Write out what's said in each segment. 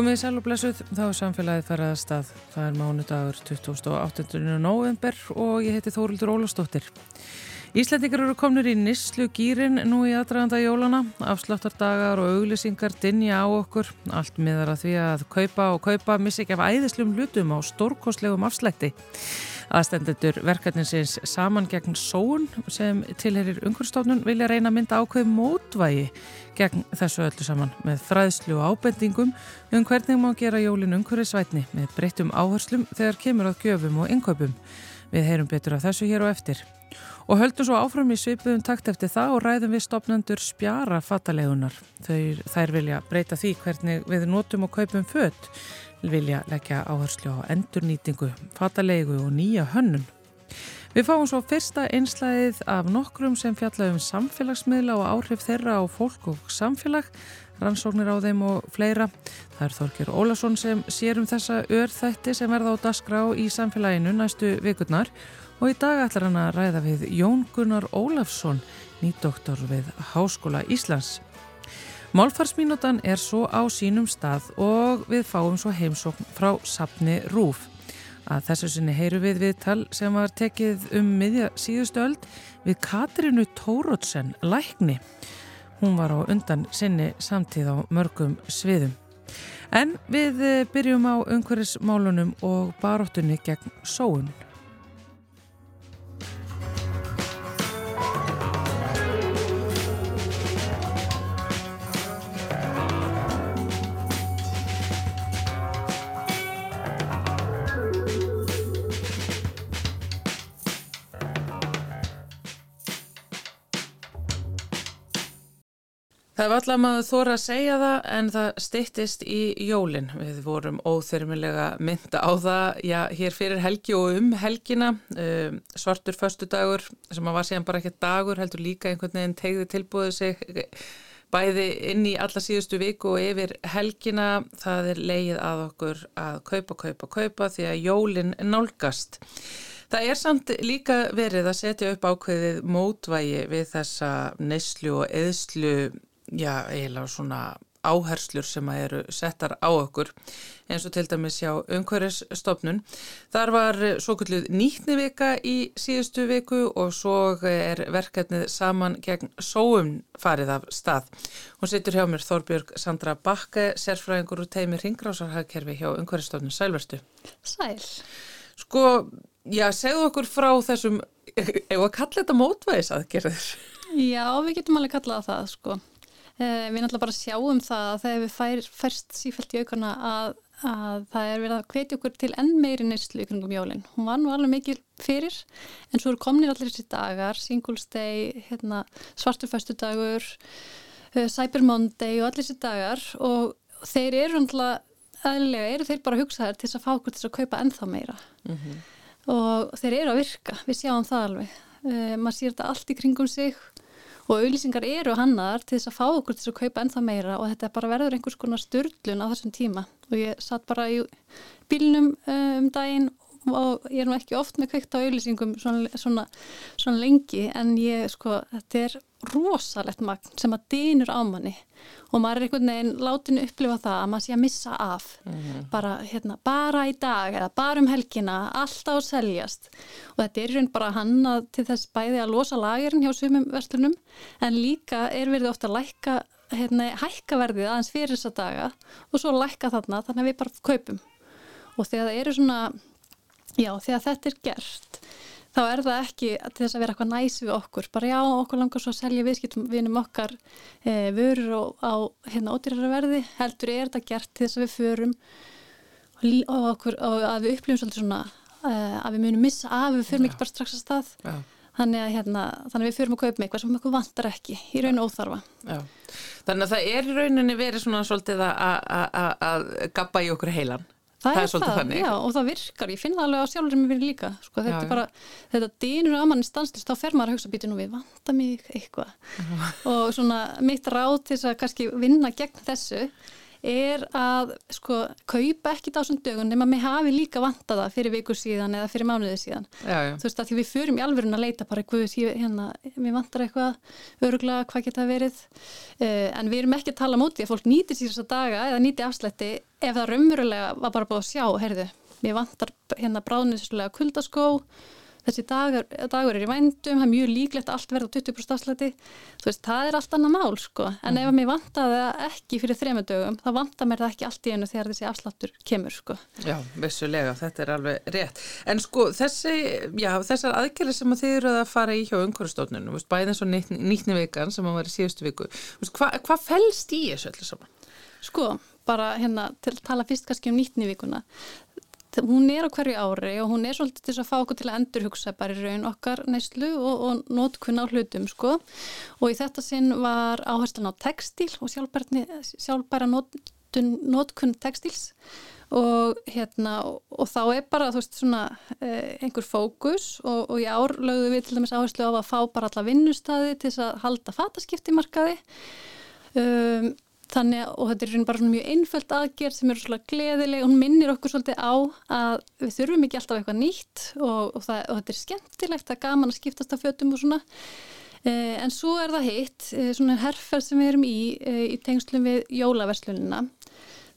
Komið í sæl og blessuð, þá er samfélagið ferðað stað. Það er mánudagur 28. november og ég heiti Þórildur Ólafsdóttir. Íslandingar eru komnir í nýslu gýrin nú í aðdraganda jólana, afsláttardagar og auglisingar dinja á okkur. Allt miðar að því að kaupa og kaupa missi ekki af æðislum hlutum á stórkostlegum afslætti. Aðstendendur verkefninsins saman gegn sóun sem tilherir umhverfstofnun vilja reyna að mynda ákveð mótvægi gegn þessu öllu saman með fræðslu og ábendingum um hvernig má gera jólin umhverfisvætni með breyttum áherslum þegar kemur að gjöfum og innkaupum. Við heyrum betur af þessu hér og eftir. Og höldum svo áfram í svipuðum takt eftir það og ræðum við stopnendur spjara fattalegunar. Þær vilja breyta því hvernig við notum og kaupum fött vilja leggja áherslu á endurnýtingu, fatalegu og nýja hönnun. Við fáum svo fyrsta einslæðið af nokkrum sem fjalla um samfélagsmiðla og áhrif þeirra á fólk og samfélag, rannsóknir á þeim og fleira. Það er Þorkir Ólason sem sér um þessa örþætti sem verða á dasgrá í samfélaginu næstu vikurnar og í dag ætlar hann að ræða við Jón Gunnar Ólafsson, nýdoktor við Háskóla Íslands. Málfarsmínútan er svo á sínum stað og við fáum svo heimsókn frá sapni Rúf. Að þessu sinni heyru við viðtal sem var tekið um miðja síðustu öld við Katrinu Tórótsen, lækni. Hún var á undan sinni samtíð á mörgum sviðum. En við byrjum á umhverfismálunum og baróttunni gegn sóun. Það var allar maður þóra að segja það en það stittist í jólinn. Við vorum óþyrmilega mynda á það, já, hér fyrir helgi og um helgina. Uh, svartur föstudagur sem var síðan bara ekki dagur, heldur líka einhvern veginn tegði tilbúið sig bæði inn í alla síðustu viku og yfir helgina. Það er leið að okkur að kaupa, kaupa, kaupa því að jólinn nálgast. Það er samt líka verið að setja upp ákveðið mótvægi við þessa neyslu og eðslu já, eiginlega svona áherslur sem eru settar á okkur eins og til dæmis hjá umhverjusstofnun. Þar var svo kvölduð nýttni vika í síðustu viku og svo er verkefnið saman gegn sóum farið af stað. Hún situr hjá mér Þorbjörg Sandra Bakke, sérfræðingur úr teimi ringrásarhagkerfi hjá umhverjusstofnun. Sælverstu. Sæl. Sko, já, segðu okkur frá þessum, ef að kalla þetta mótvæðis aðgerður? Já, við getum alveg kallað það, sko. Eh, við náttúrulega bara sjáum það að það hefur fær, færst sífælt í aukana að, að það er verið að hvetja okkur til enn meiri neyslu í kringum jólinn. Hún var nú alveg mikil fyrir en svo eru komnir allir þessi dagar, Singles Day, hérna, Svarturföstudagur, uh, Cyber Monday og allir þessi dagar og þeir eru náttúrulega, aðlilega eru þeir bara hugsaðar til þess að fá okkur til að kaupa ennþá meira mm -hmm. og þeir eru að virka, við sjáum það alveg. Uh, maður sér þetta allt í kringum sig og auðlýsingar eru hannar til þess að fá okkur til þess að kaupa ennþá meira og þetta bara verður einhvers konar störlun á þessum tíma. Og ég satt bara í bílnum um daginn og ég er nú ekki oft með kveikt á auðlýsingum svona, svona, svona lengi en ég sko, þetta er rosalegt magn sem að dýnur á manni. Og maður er einhvern veginn látinu upplifa það að maður sé að missa af. Mm -hmm. bara, hérna, bara í dag eða bara um helgina, alltaf seljast. Og þetta er raun bara hanna til þess bæði að losa lagerinn hjá sumum verslunum en líka er verið ofta að lækka hérna, hækka verðið aðeins fyrir þessa daga og svo lækka þarna þannig að við bara kaupum. Og þegar það eru svona Já, þegar þetta er gert þá er það ekki til þess að vera eitthvað næs við okkur, bara já, okkur langar svo að selja viðskiptum vinum okkar e, vörur á, á hérna ódýrara verði heldur er þetta gert til þess að við förum og, og, okkur, og að við upplifum svolítið svona e, að við munum missa af, við förum ekki bara strax að stað já. Þannig að, hérna, þannig að við fyrum að kaupa með eitthvað sem okkur vantar ekki í raun og óþarfa. Já. Þannig að það er í rauninni verið svona svolítið að gappa í okkur heilan. Það, það er, er það, já, og það virkar, ég finn það alveg á sjálfur sem ég verið líka, sko, þetta já, er bara þetta dýnur að manni stanslist, þá fer maður að hugsa býtinu við, vanta mig eitthvað. Og svona mitt ráð til þess að kannski vinna gegn þessu er að sko kaupa ekki þessum dögun nema mig hafi líka vantaða fyrir vikur síðan eða fyrir mánuðið síðan já, já. þú veist að því við förum í alverðin að leita bara eitthvað, hérna, mér vantar eitthvað öruglega, hvað geta verið uh, en við erum ekki að tala móti að fólk nýti sér þessa daga eða nýti afslætti ef það raunverulega var bara búið að sjá, heyrðu mér vantar hérna bráðnislega kuldaskó þessi dagur, dagur er í vændum, það er mjög líklegt allt verða 20% afslæti, þú veist, það er allt annað mál sko, en mm. ef mér vantar það ekki fyrir þremendögum, þá vantar mér það ekki allt í einu þegar þessi afslættur kemur sko. Já, vissulega, þetta er alveg rétt, en sko þessi, já, þessar aðgerðir sem að þið eru að fara í hjá umhverfstofnunum, bæðið og nýttni vikan sem að var í síðustu viku, hvað hva fælst í þessu öllu saman? Sko, bara hérna til að tala fyrst kannski um nýttni vikuna hún er á hverju ári og hún er svolítið til að fá okkur til að endurhugsa bara í raun okkar neyslu og, og nótkunn á hlutum sko. Og í þetta sinn var áherslan á textil og sjálfbæra nótkunn textils og hérna og þá er bara þú veist svona eh, einhver fókus og, og í ár lögðu við til dæmis áherslu á að fá bara alla vinnustadi til þess að halda fataskiptimarkaði um Þannig að, þetta er bara mjög einföld aðgerð sem eru svona gleðileg og hún minnir okkur svolítið á að við þurfum ekki alltaf eitthvað nýtt og, og, það, og þetta er skemmtilegt, það er gaman að skiptast af fötum og svona. Eh, en svo er það hitt, eh, svona herrferð sem við erum í, eh, í tengslum við jólaverslunina.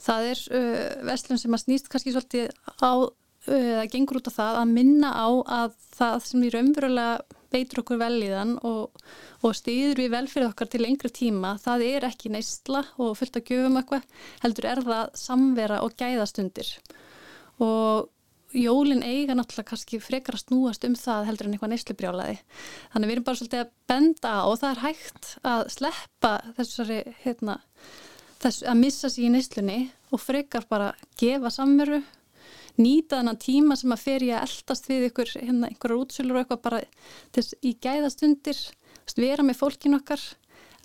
Það er uh, verslun sem að snýst kannski svolítið á, það gengur út á það að minna á að það sem við raunverulega beitur okkur vel í þann og, og stýður við vel fyrir okkar til lengri tíma, það er ekki neistla og fullt að gjöfum eitthvað, heldur er það samvera og gæðastundir og jólin eiga náttúrulega kannski frekar að snúast um það heldur en eitthvað neistlubrjálaði. Þannig við erum bara svolítið að benda og það er hægt að sleppa þessari, hérna, þess, að missa sér í neistlunni og frekar bara gefa samveru nýta þennan tíma sem að fer ég að eldast við ykkur, hérna, einhverjar útsölur og eitthvað bara þess í gæðastundir vera með fólkin okkar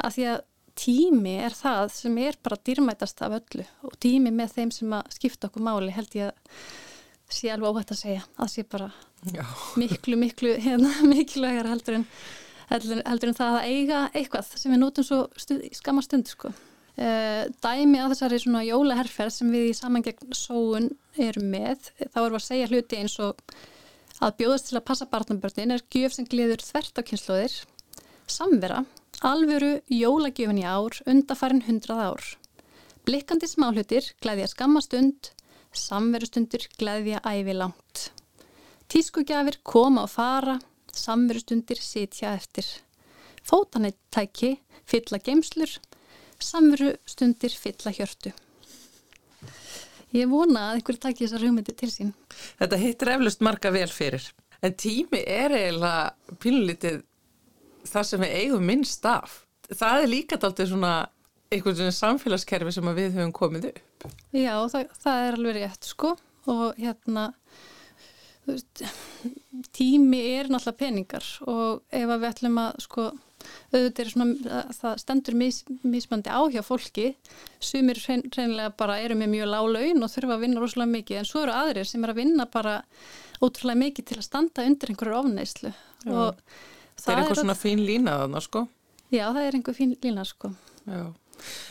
að því að tími er það sem er bara dýrmætast af öllu og tími með þeim sem að skipta okkur máli held ég að sé alveg óhætt að segja að sé bara Já. miklu, miklu hérna, mikilvægar heldur en heldur, en það að eiga eitthvað sem við nótum svo stuð, skamma stund sko dæmi að þessari svona jólaherferð sem við í samangegn sóun erum með, þá erum við að segja hluti eins og að bjóðast til að passa barnabörnin er gjöf sem gliður þvert á kynnslóðir, samvera alvöru jólagjöfin í ár undafarin hundrað ár. Blikkandi smáhlutir, glæðja skammastund samverustundir, glæðja ævi langt. Tískugjafir koma og fara samverustundir sitja eftir. Fótanættæki fylla geimslur samveru stundir fylla hjörtu. Ég vona að einhverju takki þessar hugmyndi til sín. Þetta hittir eflust marga vel fyrir. En tími er eiginlega pínlítið það sem við eigum minnst af. Það er líka dáltið svona einhvern svona samfélagskerfi sem við höfum komið upp. Já, það, það er alveg rétt sko og hérna veist, tími er náttúrulega peningar og ef við ætlum að sko auðvitað er svona, það stendur mis, mismandi á hjá fólki. Sumir reynilega bara eru með mjög lág laun og þurfa að vinna rosalega mikið en svo eru aðrir sem er að vinna bara ótrúlega mikið til að standa undir einhverju ofneislu og það er einhver svona fín lína þarna sko. Já, það er einhver fín lína sko. Já.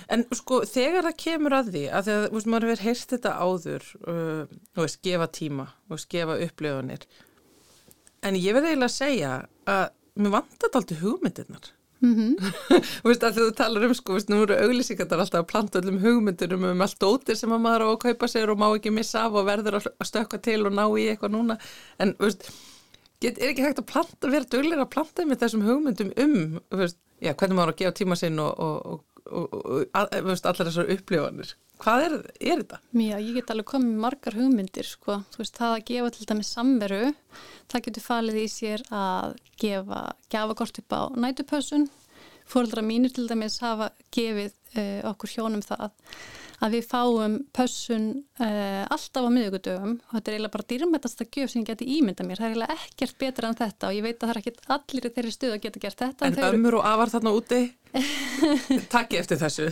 En sko þegar það kemur að því að að þú veist maður verður heyrst þetta áður uh, og gefa tíma og gefa upplöfunir en ég verði eiginlega að segja að mér vant þetta alltaf hugmyndirnar mm -hmm. veist, að þú talar um sko, veist, nú eru auglýsingar alltaf að planta öllum hugmyndirum um allt ótir sem að maður á að kaupa sér og má ekki missa af og verður að stökka til og ná í eitthvað núna en veist, get, er ekki hægt að planta, vera döglir að planta með þessum hugmyndum um já, hvernig maður á að gefa tíma sinn og, og, og, og allar þessar upplifanir Hvað er, er þetta? Já, ég get alveg komið margar hugmyndir sko. þú veist, það að gefa til dæmis samveru það getur falið í sér að gefa gafakort upp á nætupössun fóröldra mínir til dæmis hafa gefið uh, okkur hjónum það að við fáum pössun uh, alltaf á miðugudöfum og þetta er eiginlega bara dýrmættast að gjöf sem ég geti ímynda mér, það er eiginlega ekkert betra en þetta og ég veit að það er ekkert allir í þeirri stuð að geta gert þetta. En, en ömmur og afar þarna úti, takki eftir þessu.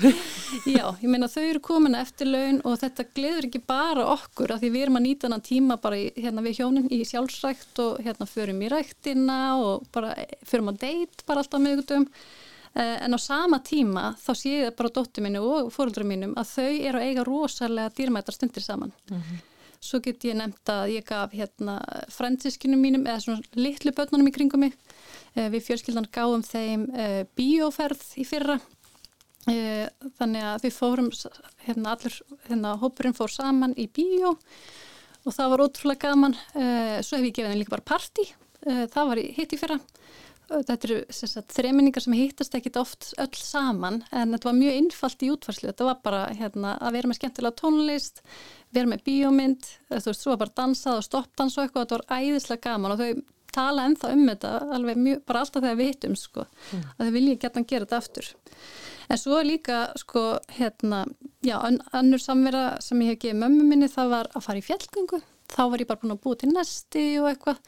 Já, ég meina þau eru komin eftir laun og þetta gleður ekki bara okkur að því við erum að nýta hana tíma bara í, hérna við hjónum í sjálfsrækt og hérna förum í ræktina og bara förum að deit bara alltaf miðugudöfum Eh, en á sama tíma þá sé ég bara dóttur mínu og fóröldurum mínum að þau eru að eiga rosalega dýrmættar stundir saman. Mm -hmm. Svo get ég nefnt að ég gaf hérna fransiskinum mínum eða svona litlu börnunum í kringum mig. Eh, við fjölskyldan gáum þeim uh, bíóferð í fyrra. Þannig að við fórum, hérna allur, hérna hópurinn fór saman í bíó og það var ótrúlega gaman. Svo hef ég gefið þeim líka bara parti. Það var hitt í fyrra þetta eru þreminningar sem hittast ekkit oft öll saman en þetta var mjög innfalt í útvarslu þetta var bara hérna, að vera með skemmtilega tónlist vera með bíómynd þú veist, svo var bara dansað og stoppdans og eitthvað þetta var æðislega gaman og þau tala ennþá um þetta alveg mjög, bara alltaf þegar við hittum sko, mm. að þau vilja geta að gera þetta aftur. En svo líka sko hérna, já, annur samvera sem ég hef gefið mömmu minni það var að fara í fjallgöngu þá var ég bara búin að búa til næsti og eitthvað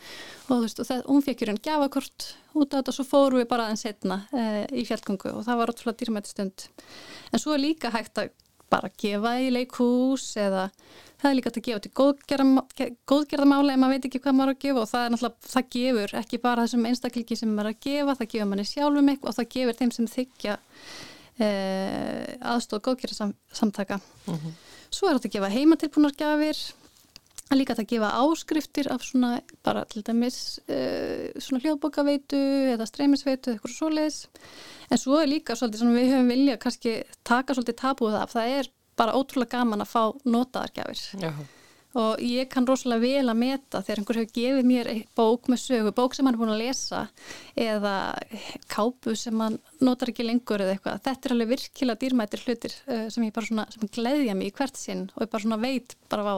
og þú veist og það, hún fekk hérna gafakort út af þetta og svo fóru við bara aðeins setna e, í fjallgöngu og það var ótrúlega dýrmætti stund en svo er líka hægt að bara gefa í leikús eða það er líka að gefa til góðgerðamála ef maður veit ekki hvað maður er að gefa og það er náttúrulega, það gefur ekki bara þessum einstakliki sem maður er að gefa, það gefur manni sjálfum eitthvað og það gefur þeim sem þykja e, aðstóð góðgerðarsamtaka mhm. -huh. Svo er þetta að gefa heimatilbúnargafir að líka að gefa áskriftir af svona bara til dæmis uh, svona hljóðbókaveitu eða streymisveitu eða eitthvað svoleiðis. En svo er líka svolítið sem við höfum vilja kannski taka svolítið tapuð af. Það er bara ótrúlega gaman að fá notaðargjafir og ég kann rosalega vel að meta þegar einhver hefur gefið mér bók með sögu, bók sem hann er búin að lesa eða kápu sem hann notar ekki lengur eða eitthvað þetta er alveg virkilega dýrmættir hlutir uh, sem ég bara svona, sem gleyðja mig í hvert sinn og ég bara svona veit bara á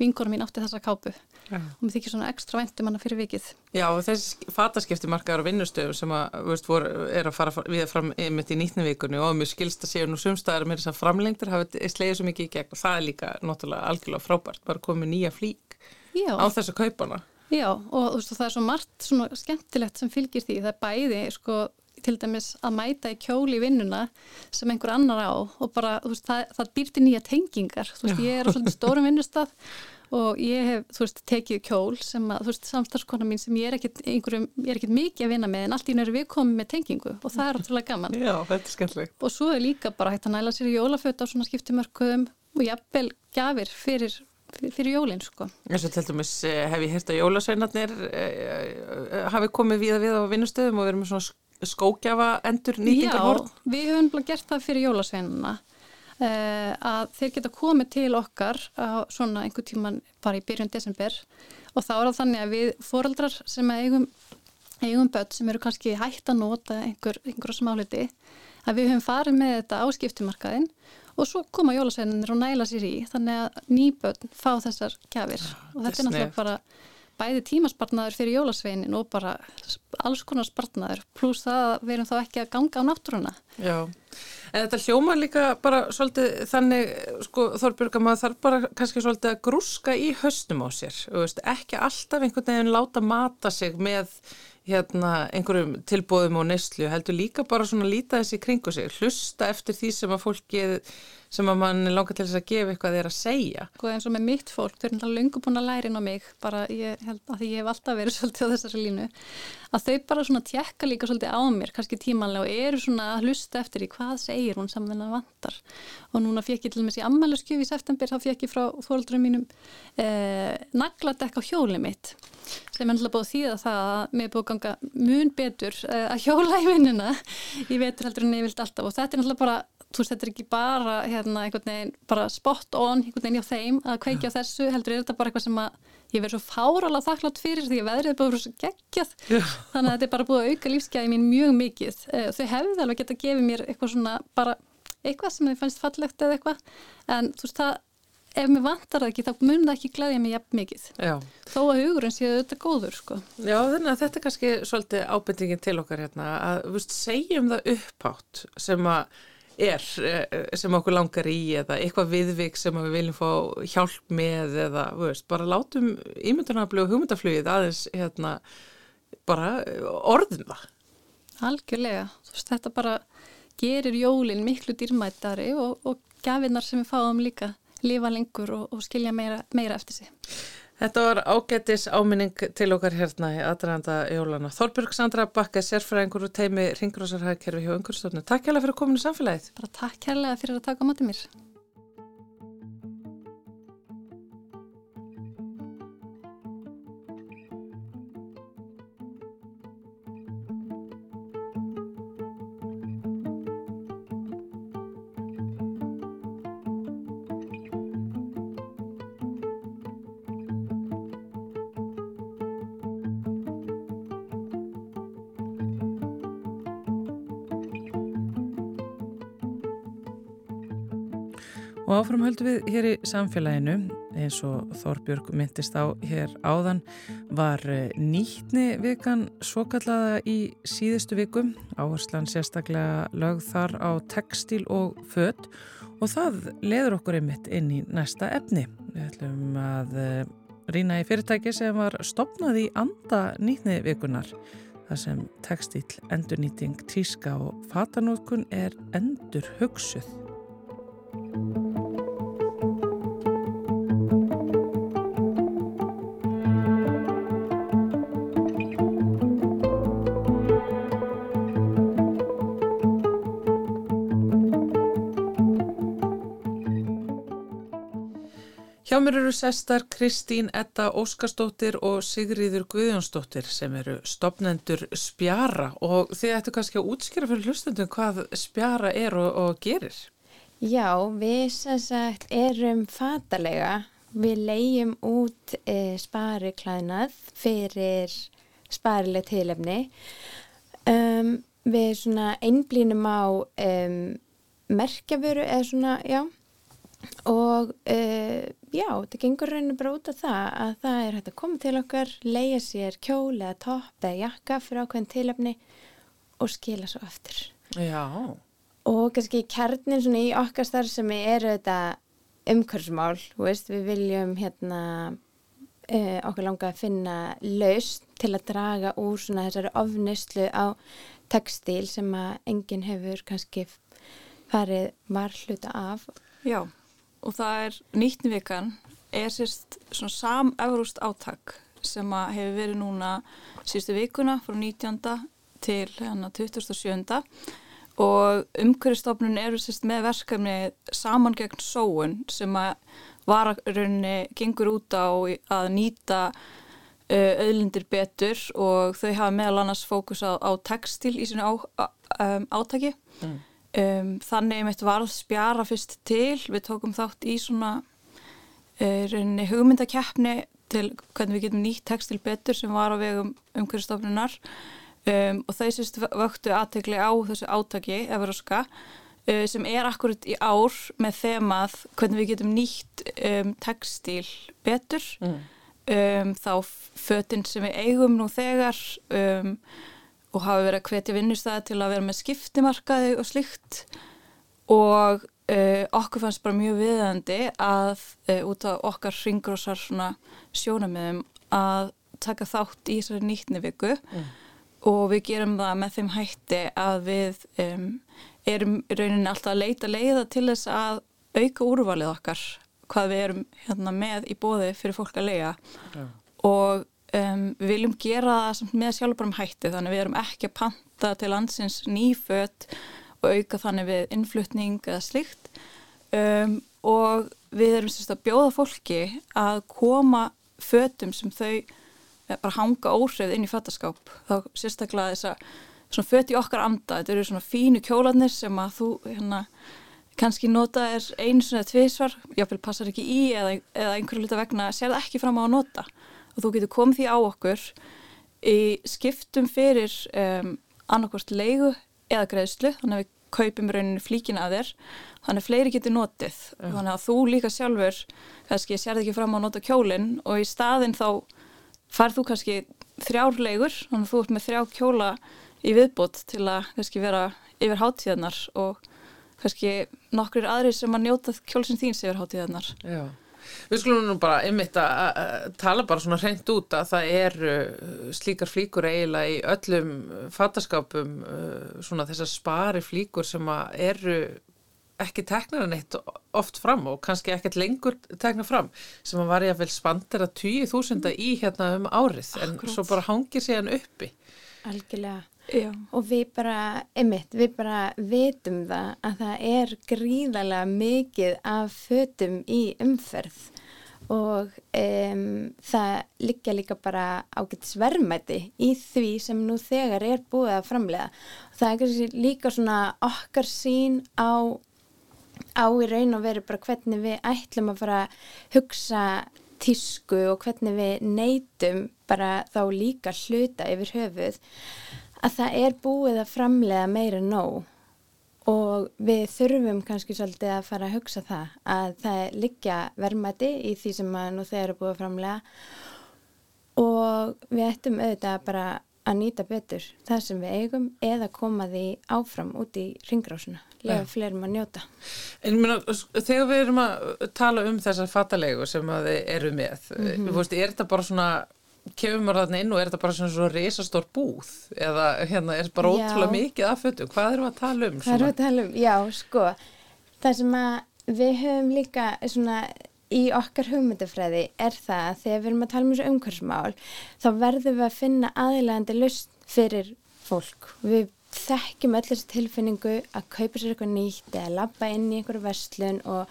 vingunum mín átti þessa kápu. Og mér þykir svona ekstra vendum hann fyrir vikið. Já og þessi fataskiptimarkaður og vinnustöðu sem að, veist, vor, er að fara við fram einmitt í nýttnivíkunni og mér skilst að séu nú sumstaðar með þess að framlengtur hafa slegið svo mikið í gegn. Og það er líka náttúrulega algjörlega frábært, bara komið nýja flík Já. á þessu kaupana. Já og veist það er svo margt svona skemmtilegt sem fylgir því. Það er bæði sko til dæmis að mæta í kjóli vinnuna sem einhver annar á og bara veist, það, það býrti nýja tengingar. Veist ég er á stórum vinnustaf og ég hef, þú veist, tekið kjól sem að, þú veist, samstarfskona mín sem ég er ekkit einhverjum, ég er ekkit mikið að vinna með en allt í nöru við komum með tengingu og það er ótrúlega gaman. Já, þetta er skemmtileg. Og svo er líka bara hægt að næla sér í jólaföt á svona skiptimörkuðum og jafnvel gafir fyrir, fyrir jólinn, sko. En svo til dæmis eh, hef ég hérst að jólasveinarnir eh, eh, hafi komið við að við á vinnustöðum og verið með svona skókjafa endur nýtingarhorn. Já, við höfum gert það fyrir jólasveinarna að þeir geta komið til okkar á svona einhver tíman bara í byrjun desember. Og þá er það þannig að við foreldrar sem eigum, eigum börn sem eru kannski hægt að nota einhver, einhver smáleiti að við höfum farið með þetta á skiptumarkaðin og svo koma jólasveinir og næla sér í þannig að nýbörn fá þessar kjafir ja, og þetta er náttúrulega bara bæði tímaspartnaður fyrir jólasveinin og bara alls konar spartnaður pluss það að við erum þá ekki að ganga á náttúruna. Já, en þetta hljóma líka bara svolítið þannig, sko Þorbjörg að maður þarf bara kannski svolítið að grúska í höstum á sér, veist, ekki alltaf einhvern veginn láta mata sig með hérna einhverjum tilbóðum og neyslu, heldur líka bara svona líta þessi kringu sig, hlusta eftir því sem að fólkið sem að mann langar til þess að gefa eitthvað þeir að segja. Sko eins og með mitt fólk, þau eru náttúrulega lungu búin að læra inn á mig, bara ég held að því ég hef alltaf verið svolítið á þessari línu, að þau bara svona tjekka líka svolítið á mér, kannski tímanlega og eru svona að hlusta eftir í hvað segir hún saman að vantar. Og núna fekk ég til með þessi ammæluskjöf í september, þá fekk ég frá þóldurum mínum eh, nagladekk á hjóli mitt sem náttúrulega búið því að það að mér búið ganga mun betur eh, að hjóla í vinnuna ég veitur heldur en ég vilt alltaf og þetta er náttúrulega bara þú veist, þetta er ekki bara hérna, einhvern veginn, bara spot on einhvern veginn hjá þeim að kveikja ja. þessu heldur er þetta bara eitthvað sem að ég verður svo fáralega þakklátt fyrir því að veðrið er bara svo geggjað ja. þannig að þetta er bara búið að auka lífsgæði mín mjög mikið eh, þau hefðu alveg gett að gefa mér eitthvað svona bara eitthvað sem þið fannst fallegt eða eitthvað en þú veist, það ef mér vantar það ekki, þá mun það ekki glæðja mig jafn mikið. Já. Þó að hugurinn séu þetta góður, sko. Já, þannig að þetta er kannski svolítið ábyrtingin til okkar hérna, að, þú veist, segjum það upphátt sem að er eh, sem okkur langar í eða eitthvað viðvik sem við viljum fá hjálp með eða veist, bara látum ímyndunarflug og hugmyndaflugið aðeins hérna, bara orðum það. Algjörlega, veist þetta bara gerir jólinn miklu dýrmættari og, og gafinnar sem við fáum líka lifa lengur og, og skilja meira, meira eftir sig. Þetta var ágættis áminning til okkar hérna í aðræðanda jólana. Þorbjörg Sandra Bakke, sérfræðingur og teimi Ringrósarhæðkerfi hjá Ungurstofnun. Takk kærlega fyrir kominu samfélagið. Bara takk kærlega fyrir að taka á mótið mér. Og áfram höldum við hér í samfélaginu eins og Þorbjörg myndist á hér áðan var eh, nýtni vikan svo kallaða í síðustu vikum. Áherslan sérstaklega lögð þar á textil og fött og það leður okkur einmitt inn í næsta efni. Við ætlum að eh, rýna í fyrirtæki sem var stopnað í anda nýtni vikunar. Það sem textil, endurnýting, tíska og fatanótkun er endur hugsuð. Mér eru sestar Kristín Edda Óskarsdóttir og Sigriður Guðjónsdóttir sem eru stopnendur spjara og þið ættu kannski að útskýra fyrir hlustundum hvað spjara er og, og gerir. Já, við sem sagt erum fatalega, við leiðum út e, spariklæðnað fyrir sparileg tilefni. Um, við svona einblínum á um, merkjaföru eða svona, já, og uh, já, þetta gengur rauninu bara út af það að það er hægt að koma til okkar, leiða sér kjól eða topp eða jakka fyrir ákveðin tilefni og skila svo aftur. Já. Og kannski kjarnin svona í okkar starf sem er þetta umhverfsmál, veist, við viljum hérna uh, okkur langa að finna laust til að draga úr svona þessari ofnuslu á textil sem að enginn hefur kannski farið varhluta af. Já, og það er nýttnivikan er sérst svona sam-eurúst áttak sem að hefur verið núna síðustu vikuna frá 19. til hérna 27. og umhverfstofnun eru sérst með verkefni saman gegn sóun sem að vararunni gengur út á að nýta auðlindir betur og þau hafa meðal annars fókus á, á textil í sinu á, um, átaki mm. Um, þannig mitt varð spjara fyrst til. Við tókum þátt í svona uh, hugmyndakeppni til hvernig við getum nýtt textil betur sem var á vegum umhverfstofnunar um, og þau sérst vöktu aðtegli á þessu átaki Everoska uh, sem er akkurat í ár með þemað hvernig við getum nýtt um, textil betur. Mm. Um, þá fötinn sem við eigum nú þegar um, og hafa verið að hvetja vinnustæði til að vera með skiptimarkaði og slikt og uh, okkur fannst bara mjög viðandi að uh, út af okkar ringrósar sjónamiðum að taka þátt í þessari nýttni viku mm. og við gerum það með þeim hætti að við um, erum rauninni alltaf að leita leiða til þess að auka úrvalið okkar hvað við erum hérna, með í bóði fyrir fólk að lega ja. og um, við viljum gera það með sjálfbærum hætti þannig við erum ekki að panta til landsins nýfött og auka þannig við innflutning eða slikt um, og við erum sérst að bjóða fólki að koma fötum sem þau eh, bara hanga óhrifð inn í föttaskáp þá sérstaklega þess að svona föt í okkar anda, þetta eru svona fínu kjólanir sem að þú hérna kannski nota er einu svona tvísvar, jáfnveil passar ekki í eða, eða einhverju luta vegna sér það ekki fram á að nota og þú getur komið því á okkur í skiptum fyrir um, annarkvæmst leigu eða greiðslu, þannig að við kaupum rauninu flíkina að þér, þannig að fleiri getur notið, yeah. þannig að þú líka sjálfur kannski sér það ekki fram á að nota kjólinn og í staðin þá farð þú kannski þrjár leigur, þannig að þú ert með þrjá kjóla í viðbót til að kannski vera yfir hátíðanar og kannski nokkur aðri sem að njóta kjólsinn þín sér hátíðarnar. Já, við skulum nú bara einmitt að tala bara svona hreint út að það er uh, slíkar flíkur eiginlega í öllum fattaskapum uh, svona þessar spari flíkur sem að eru ekki teknar hann eitt oft fram og kannski ekkert lengur teknar fram sem að var ég að vel spandir að 20.000 í hérna um árið en Akkurat. svo bara hangir sig hann uppi. Algjörlega. Já. Og við bara, einmitt, við bara vitum það að það er gríðarlega mikið af fötum í umferð og um, það liggja líka bara ágættis verðmæti í því sem nú þegar er búið að framlega. Og það er líka svona okkar sín á, á í raun og veru bara hvernig við ætlum að fara að hugsa tísku og hvernig við neytum bara þá líka hluta yfir höfuð að það er búið að framlega meira nóg og við þurfum kannski svolítið að fara að hugsa það að það liggja verðmæti í því sem að nú þeir eru búið að framlega og við ættum auðvitað bara að nýta betur það sem við eigum eða koma því áfram út í ringrásuna, lega fleirum að njóta. En ég meina, þegar við erum að tala um þessar fattalegu sem að þið eru með, mm Mhm. veist, er þetta bara svona, kemur maður þarna inn og er þetta bara svona svona risastór búð eða hérna er bara Já. ótrúlega mikið af fötum, hvað erum við að tala um? Það er að tala um, já, sko, það sem að við höfum líka svona í okkar hugmyndafræði er það að þegar við erum að tala um þessu umhverfsmál þá verðum við að finna aðilegandi lust fyrir fólk. Við þekkjum öll þessi tilfinningu að kaupa sér eitthvað nýtt eða labba inn í einhverju verslun og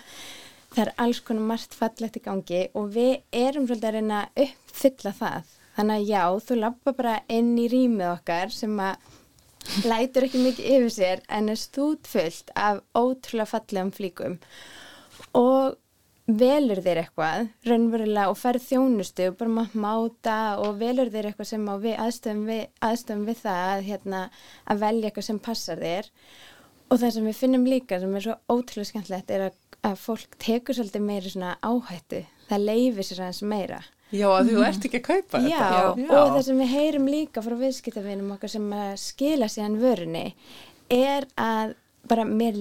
það er alls konar margt fallegt í gangi og við erum svolítið að reyna að uppfylla það. Þannig að já, þú labba bara inn í rýmið okkar sem að lætur ekki mikið yfir sér en er stútfullt af ótrúlega fallegum flíkum og velur þér eitthvað raunverulega og ferð þjónustu og bara mátt máta og velur þér eitthvað sem á við aðstöðum við, aðstöðum við það að, hérna, að velja eitthvað sem passar þér og það sem við finnum líka sem er svo ótrúlega skemmtilegt er að, að fólk tekur svolítið meiri svona áhættu það leifir sér aðeins meira Já, að þú ert ekki að kaupa Já, þetta. og það sem við heyrum líka frá viðskiptafinum okkar sem að skila síðan vörunni er að bara mér,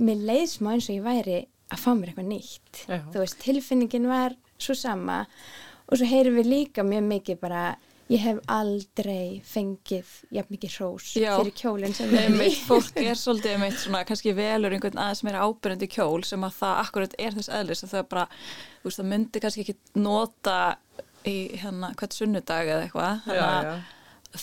mér leið smá eins og ég væri að fá mér eitthvað nýtt. Já. Þú veist, tilfinningin var svo sama og svo heyrum við líka mjög mikið bara ég hef aldrei fengið jafn mikið hrós Já. fyrir kjólinn sem við erum í. Fólk er svolítið einmitt svona kannski velur einhvern aðeins meira ábyrjandi kjól sem að það akkurat er þess eðlis að það bara, þú veist, það myndi kannski ekki nota í hérna hvert sunnudag eða eitthvað þannig að já.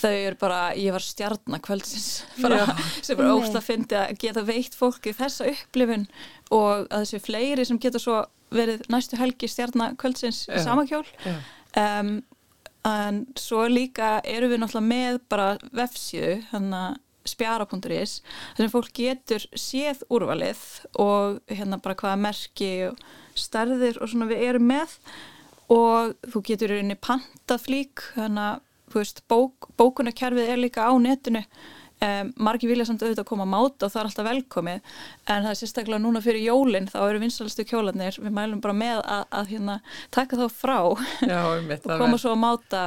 þau eru bara, ég var stjarnakvöldsins bara, sem bara Nei. ósla fyndi að geta veitt fólki þessa upplifun og að þessi fleiri sem geta svo verið næstu helgi stjarnakvöldsins Já. sama kjól Já. um, en svo líka eru við náttúrulega með bara vefsíðu þannig að spjara.is þar sem fólk getur séð úrvalið og hérna bara hvaða merki og stærðir og svona við erum með. Og þú getur í rauninni pantað flík þannig að veist, bók, bókunarkerfið er líka á netinu um, margir vilja samt auðvitað að koma að máta og það er alltaf velkomið en það er sérstaklega núna fyrir jólinn þá eru vinsalistu kjólanir við mælum bara með að, að hérna, taka þá frá Já, um og koma svo að máta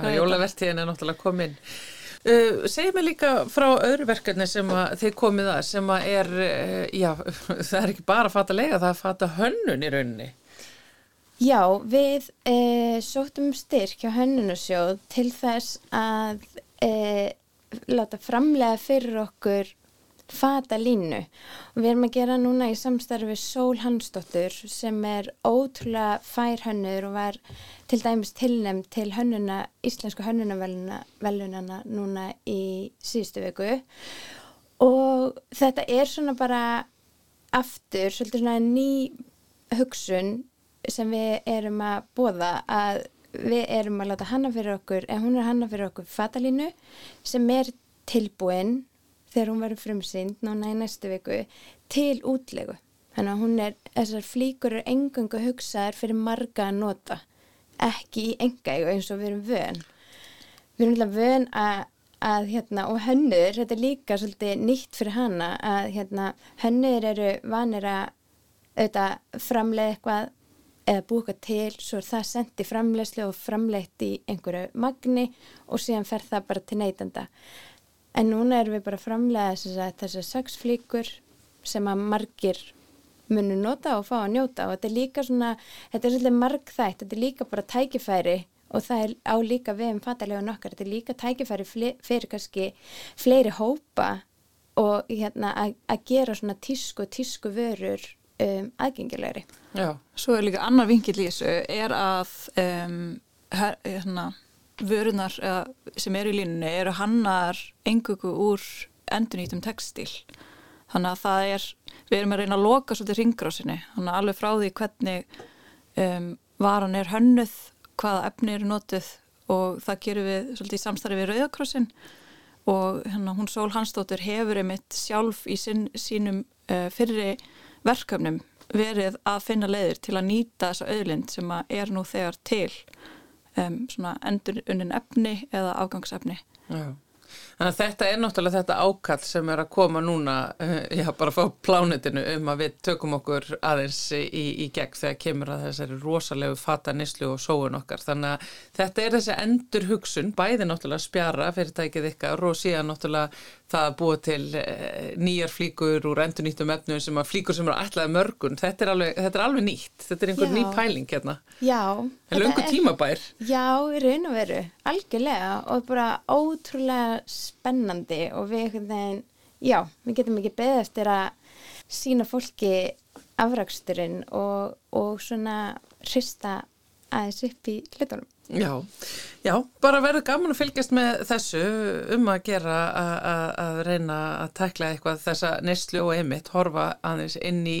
jólavertíðin er náttúrulega komin. Uh, Segð mér líka frá öðru verkefni sem að þið komið að sem að er, uh, já, það er ekki bara að fata lega, það er að fata hönnun í rauninni. Já, við e, sóttum um styrk hjá hönnunasjóð til þess að e, láta framlega fyrir okkur fata línu. Og við erum að gera núna í samstarfi Sól Hansdóttur sem er ótrúlega fær hönnur og var til dæmis tilnæmt til hönnuna, íslensku hönnunavellunana núna í síðustu viku. Og þetta er svona bara aftur svolítið svona ný hugsun sem við erum að bóða að við erum að láta hanna fyrir okkur, en hún er hanna fyrir okkur fatalínu sem er tilbúin þegar hún verður frumsýnd núna í næstu viku til útlegu. Þannig að hún er, þessar flíkur eru engangu hugsaðar fyrir marga að nota, ekki í engægu eins og við erum vön. Við erum alltaf vön að, að hérna, og hönnur, þetta er líka svolítið nýtt fyrir hana, að hérna, hönnur eru vanir að auðvitað framleið eitthvað eða búið eitthvað til, svo er það sendt í framleiðslu og framleitt í einhverju magni og síðan fer það bara til neytanda. En núna erum við bara að framlega þessar sex flíkur sem að margir munu nota og fá að njóta og þetta er líka svona, þetta er svolítið margþætt, þetta er líka bara tækifæri og það er á líka við um fatalega nokkar, þetta er líka tækifæri fyrir kannski fleiri hópa og hérna að gera svona tísku, tísku vörur um, aðgengilegri. Já. Svo er líka annar vingill í þessu er að um, her, hérna, vörunar sem eru í línunni eru hannar engugu úr endurnýtum textil. Þannig að það er, við erum að reyna að loka svolítið ringrásinni, þannig að alveg frá því hvernig um, varan er hönnuð, hvaða efni eru notið og það gerum við svolítið í samstarfi við Rauðakrossin og hérna, hún Sól Hansdóttir hefur einmitt sjálf í sin, sínum uh, fyrri verkefnum verið að finna leiðir til að nýta þessa auðlind sem er nú þegar til um, svona endur unnin efni eða afgangsefni. Já. Þannig að þetta er náttúrulega þetta ákall sem er að koma núna, eh, já bara fá plánitinu um að við tökum okkur aðeins í, í gegn þegar kemur að þessari rosalegu fata nýslu og sóun okkar. Þannig að þetta er þessi endur hugsun, bæði náttúrulega spjara fyrirtækið ykkar og síðan náttúrulega það að búa til eh, nýjar flíkur úr endur nýttum efnum sem að flíkur sem eru ætlaði mörgun. Þetta er alveg, þetta er alveg nýtt, þetta er einhver já. ný pæling hérna. Já. Það er lungu tímabær. Já, í raun og veru, algjörlega og bara ótrúlega spennandi og við veginn, já, við getum ekki beðið eftir að sína fólki afraksturinn og, og svona hrista aðeins upp í hlutunum. Já, já, bara verður gaman að fylgjast með þessu um að gera að reyna að tekla eitthvað þessa neyslu og emitt, horfa aðeins inn í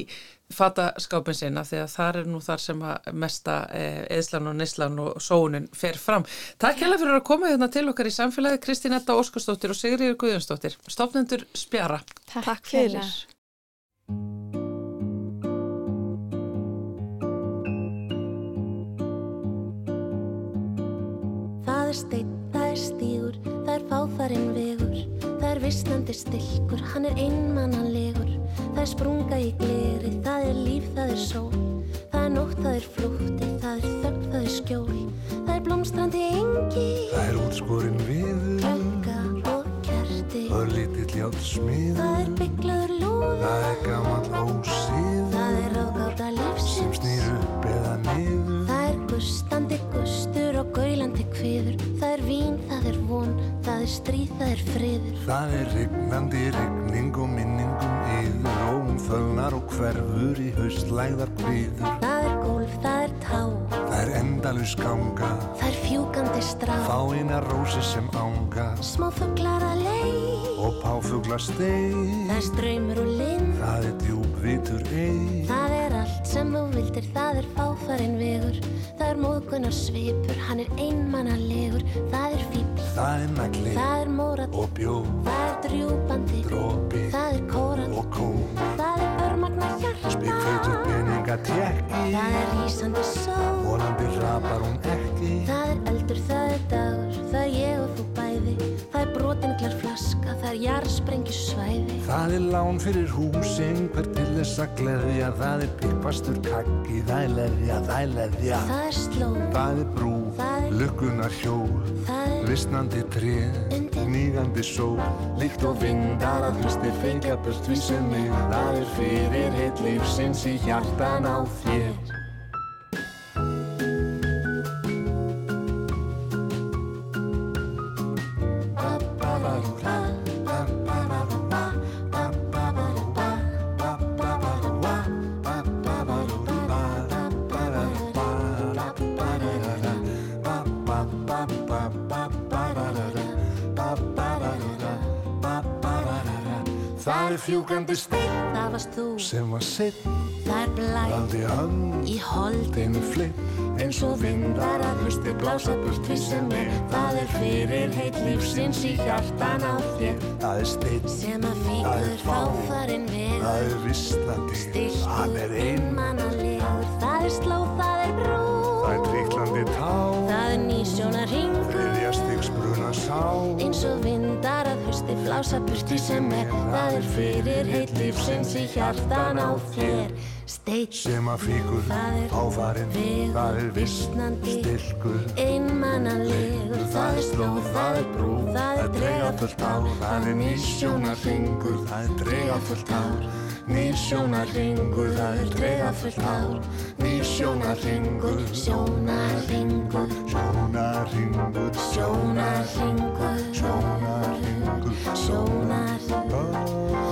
fataskápin sinna því að það er nú þar sem að mesta eðslan og neyslan og sóunin fer fram. Takk hella fyrir að koma hérna til okkar í samfélagi Kristín Etta Óskarsdóttir og Sigriður Guðjónsdóttir. Stofnendur Spjara. Takk, Takk fyrir. Það er steinn, það er stígur, það er fáfarinn vegur, það er vissnandi stilkur, hann er einmannanlegur. Það er sprunga í gleri, það er líf, það er sól Það er nótt, það er flútti, það er þögg, það er skjól Það er blómstrandi engi Það er útsporin viður Klokka og kerti Það er litill hjátt smiður Það er bygglaður lúður Það er gaman ósíður Það er ráðgáta lífsins Sem snýr upp eða niður Það er gustandi gustur og gaulandi kviður Það er vín, það er von, það er stríð, það er friður Það er regnandi regning og minningum Róm fölnar og hverfur í haustlæðar kviður Það er gólf, það er tá Það er endalus ganga Það er fjúkandi strá Fá eina rósi sem ánga Smá fugglar að leið Og páfuglar steið Það er ströymur og lind Það er djúb vitur eig Það er allt sem þú vildir, það er fáfarinn vegur Það er móðgunar svipur, hann er einmannalegur Það er fíbl, það er nagli það er mórat og bjó Það er drjúbandi, drópi það er kórat og kóm peninga tjekki Það er rísandi sól. Volandi rapar hún ekki. Það er eldur, það er dagur, það er ég og þú bæði. Það er brotiniglar flaska, það er jarðsprengju svæði Það er lán fyrir húsing, hver til þess að gleðja? Það er pikkvastur kakki, það er leðja, það er leðja. Það er slóð, Það er brú, Það er- lukkunar hjól það er Vistnandi tré, Undir- nýgandi sól. Líkt og vindar að hlusti fengja sem mig Það er fyrir heitt lífsins í hjartan á þér fjúkandi steinn Það varst þú, sem var sitt það er blæð Landi hönd í holdin Þinn flipp eins og vindar að hlusti blása burt því sem er. Það er fyrir heit lífsins í hjartan á þér. Það er steinn, sem að fíkur fá. fáfarinn við það er visslandi Hann er einmannalegur Það er slóð, það er brú. Það er tríklandi tá Það er nýsjónar bruna sá eins og vindar að hausti blása burti sem er. Það er fyrir heit lífsins í hjartan á þér. Steitt, sem að fíkur Það áfarinn vegur, Það er viss, visnandi, stilkur. einmannalegur. Það er slóð, það er brú, það er dregafullt ár Það er nýsjónarringur, það er dregafullt ár Nýsjónarringur, það er dregafullt ár Nýsjónarringur, Sjónarringur, sjónarringur sjónarringur, Sjónarringur sjónarringur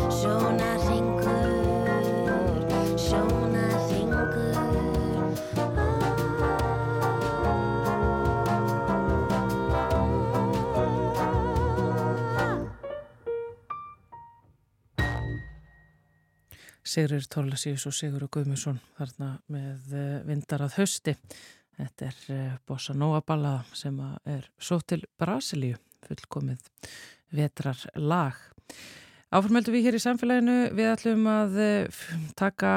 Sigrir Tórlasíus og Sigur Guðmusson þarna með eh, vindar að hösti. Þetta er eh, Bossa Nova ballada sem er svo til Brasilíu, fullkomið vetrar lag. Áformöldu við hér í samfélaginu, við ætlum að eh, taka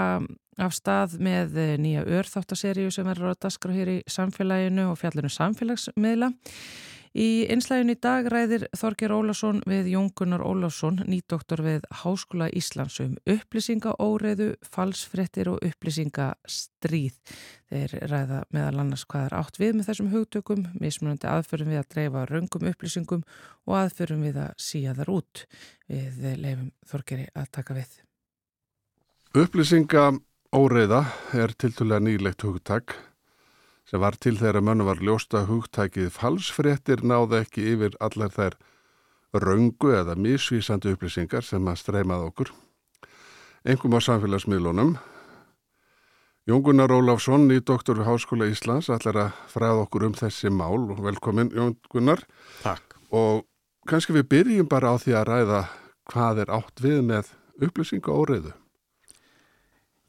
af stað með nýja örþáttaseríu sem er á daskra hér í samfélaginu og fjallinu samfélagsmiðla. Í einslægin í dag ræðir Þorgir Ólásson við Jóngunar Ólásson, nýdoktor við Háskóla Íslands um upplýsingaóreðu, falsfrettir og upplýsingastríð. Þeir ræða meðal annars hvað er átt við með þessum hugtökum, mismunandi aðförum við að dreifa raungum upplýsingum og aðförum við að síja þar út. Við leifum Þorgiri að taka við. Upplýsingaóreða er tildulega nýlegt hugtak sem var til þeirra mönnu var ljósta hugtækið falsfréttir náði ekki yfir allar þær raungu eða misvísandi upplýsingar sem að streymað okkur. Engum á samfélagsmiðlunum. Jóngunar Ólafsson, í doktor við Háskóla Íslands, ætlar að fræða okkur um þessi mál. Velkomin Jóngunar. Takk. Og kannski við byrjum bara á því að ræða hvað er átt við með upplýsinga óriðu.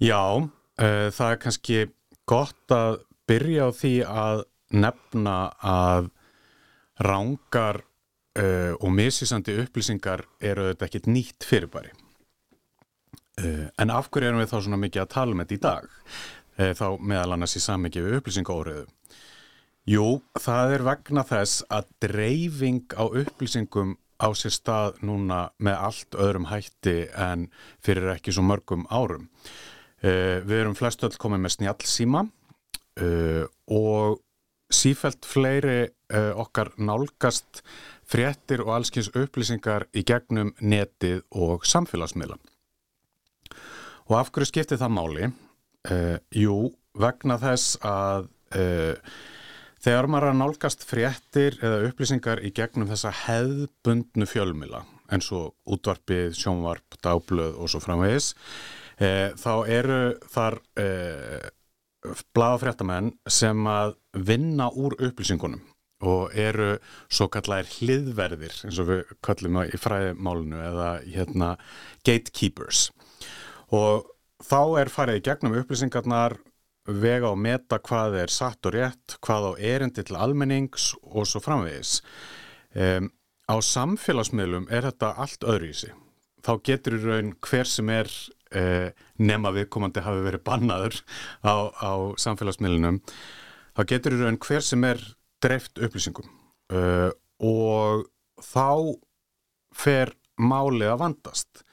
Já, uh, það er kannski gott að byrja á því að nefna að rángar uh, og misísandi upplýsingar eru þetta ekkit nýtt fyrirbæri. Uh, en af hverju erum við þá svona mikið að tala um þetta í dag? Uh, þá meðal annars í sammikið við upplýsingaóriðu. Jú, það er vegna þess að dreifing á upplýsingum á sér stað núna með allt öðrum hætti en fyrir ekki svo mörgum árum. Við erum flestu öll komið með snjálfsíma uh, og sífælt fleiri uh, okkar nálgast fréttir og allskins upplýsingar í gegnum netið og samfélagsmiðla. Og af hverju skiptir það máli? Uh, jú, vegna þess að þegar maður að nálgast fréttir eða upplýsingar í gegnum þessa hefðbundnu fjölmila eins og útvarpið, sjónvarp, dagblöð og svo framvegis þá eru þar bladafréttamenn sem að vinna úr upplýsingunum og eru svo kallar hliðverðir eins og við kallum það í fræðimálunu eða hérna gatekeepers. Og þá er farið í gegnum upplýsingarnar vega og meta hvað er satt og rétt, hvað á erindi til almennings og svo framvegis. Um, á samfélagsmiðlum er þetta allt öðruvísi. Þá getur í raun hver sem er eh, nema viðkomandi hafi verið bannaður á, á samfélagsmiðlunum þá getur í raun hver sem er dreift upplýsingum uh, og þá fer málið að vandast.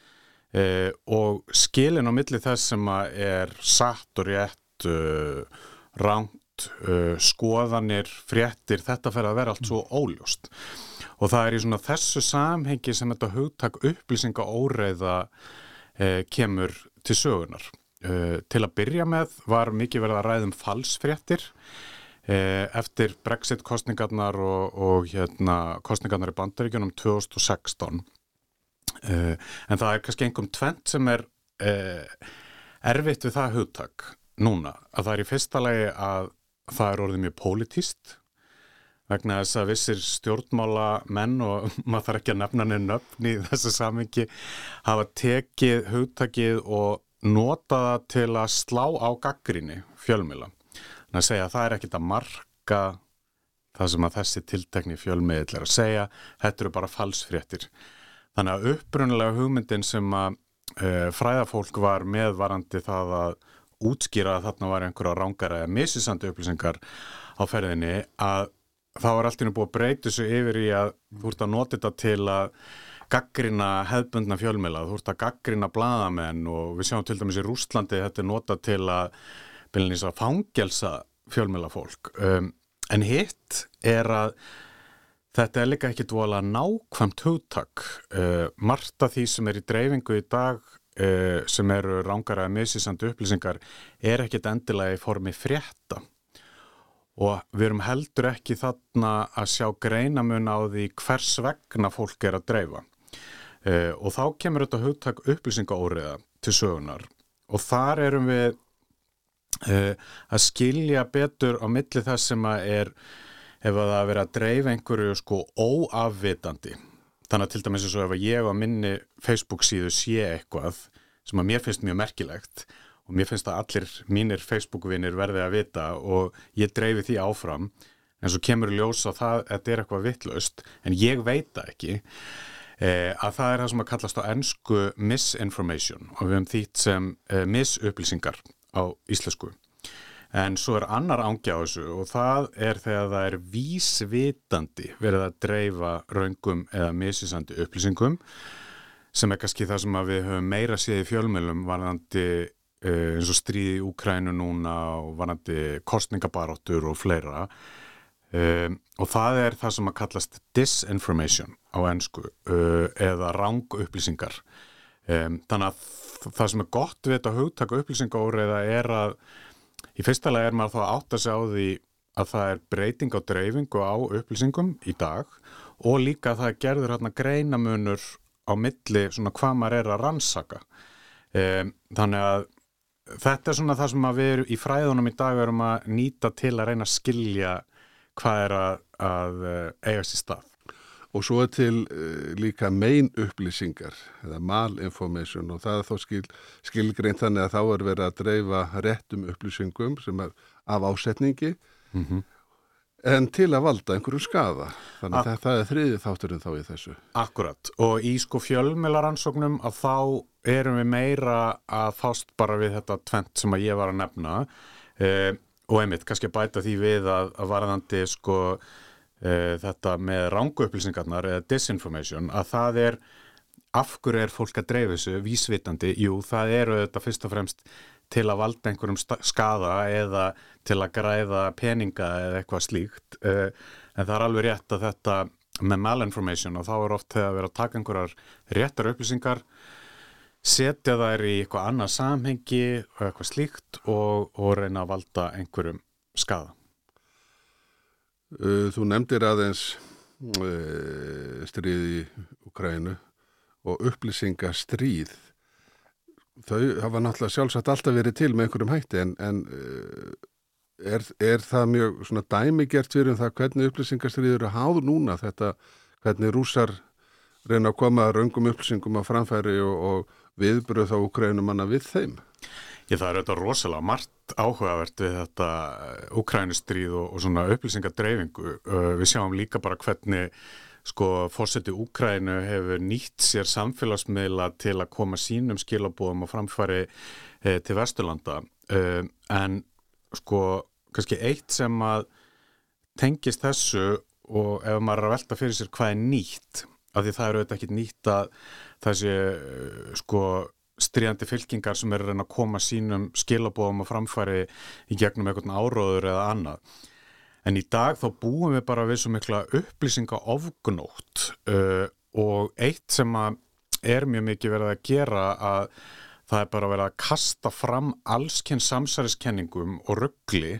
Uh, og skilin á milli þess sem er satt og rétt uh, rangt skoðanir, fréttir þetta fer að vera allt svo óljóst. Og það er í svona þessu samhengi sem þetta hugtak upplýsinga óreiða eh, kemur til sögunar. Eh, til að byrja með var mikið verið að ræðum falsfréttir eh, eftir Brexit kostningarnar og, og hérna, kostningarnar í bandaríkjunum 2016. Eh, en það er kannski einhverjum tvent sem er eh, erfitt við það hugtak núna. Að það er í fyrsta lagi að það er orðið mjög pólitíst vegna þess að vissir stjórnmála menn og maður þarf ekki að nefna neina nöfn í þessu samengi hafa tekið hugtakið og nota það til að slá á gaggrinni fjölmila. Þannig að segja að það er ekkit að marka það sem að þessi tiltekni fjölmiðl er að segja, þetta eru bara falsfréttir. Þannig að uppbrunlega hugmyndin sem að uh, fræðafólk var meðvarandi það að útskýra að þarna var einhverja rángara eða misisandi upplýsingar á ferðinni að þá er allt í nú búið að breyta þessu yfir í að þú ert að nota þetta til að gaggrina hefðbundna fjölmila, þú ert að gaggrina bladamenn og við sjáum til dæmis í Rústlandi þetta er nota til að byrjunins að fangelsa fjölmila fólk. Um, en hitt er að þetta er líka ekki dvola nákvæmt hugtak. Uh, margt af því sem er í dreifingu í dag uh, sem eru rángara misisandi upplýsingar er ekkit endilega í formi frétta og við erum heldur ekki þarna að sjá greinamun á því hvers vegna fólk er að dreifa. Uh, og þá kemur þetta hugtak upplýsingaóriða til sögunar og þar erum við uh, að skilja betur á milli þess sem að er ef að það verið að dreifa einhverju sko óafvitandi. Þannig að til dæmis eins og ef ég á minni Facebook síðu sé eitthvað sem að mér finnst mjög merkilegt og mér finnst að allir mínir Facebook-vinir verði að vita og ég dreifi því áfram. En svo kemur ljós að það, þetta er eitthvað vittlaust en ég veit það ekki eh, að það er það sem að kallast á ennsku misinformation. Og við hefum þýtt sem eh, misupplýsingar á íslensku. En svo er annar ángja á þessu og það er þegar það er vísvitandi verið að dreifa raungum eða misisandi upplýsingum sem er kannski það sem við höfum meira séð í fjölmjölum varðandi eins og stríði í Úkrænu núna og varðandi kostningabaróttur og fleira um, og það er það sem að kallast disinformation á ennsku uh, eða rang upplýsingar um, þannig að það sem er gott við þetta hugtaka upplýsingaóriða er að í fyrsta lega er maður þá átt að segja á því að það er breyting á dreifingu á upplýsingum í dag og líka það gerður hérna greinamunur á milli svona hvað maður er að rannsaka. Um, þannig að þetta er svona það sem við erum í fræðunum í dag erum að nýta til að reyna að skilja hvað er að, að eh, eiga sér stað. Og svo til uh, líka main upplýsingar eða malinformation og það er þó skil, skilgrein þannig að þá er verið að dreifa réttum upplýsingum sem er af ásetningi mm -hmm. En til að valda einhverju skafa. Þannig að það er þriði þátturinn þá í þessu. Akkurat og í sko fjölmjölarannsóknum að þá erum við meira að fást bara við þetta tvent sem að ég var að nefna eh, og einmitt kannski að bæta því við að, að varðandi sko e, þetta með rángu upplýsingarnar eða disinformation að það er af hverju er fólk að dreifu þessu vísvitandi, jú það eru þetta fyrst og fremst til að valda einhverjum skada eða til að græða peninga eða eitthvað slíkt e, en það er alveg rétt að þetta með malinformation og þá er oft þegar að vera að taka einhverjar réttar upplýsingar setja þær í eitthvað annað samhengi og eitthvað slíkt og, og reyna að valda einhverjum skada Uh, þú nefndir aðeins uh, stríð í Ukrænu og upplýsingastríð. Þau hafa náttúrulega sjálfsagt alltaf verið til með einhverjum hætti en, en uh, er, er það mjög svona dæmigert fyrir um það hvernig upplýsingastríð eru háð núna þetta hvernig rúsar reyna að koma raungum upplýsingum á framfæri og, og viðbröð þá Ukrænumanna við þeim? Ég það er auðvitað rosalega margt áhugavert við þetta Ukrænustríð og, og svona upplýsingadreyfingu. Við sjáum líka bara hvernig sko fórseti Ukrænu hefur nýtt sér samfélagsmiðla til að koma sínum skilabóðum og framfæri eh, til Vesturlanda. Uh, en sko kannski eitt sem að tengist þessu og ef maður er að velta fyrir sér hvað er nýtt, af því það eru auðvitað ekki nýtt að þessi sko stríðandi fylkingar sem er reyna að koma sínum skilabóðum og framfæri í gegnum einhvern áróður eða annað. En í dag þá búum við bara við svo mikla upplýsinga ofgnótt uh, og eitt sem er mjög mikið verið að gera að það er bara verið að kasta fram allskinn samsæriskenningum og ruggli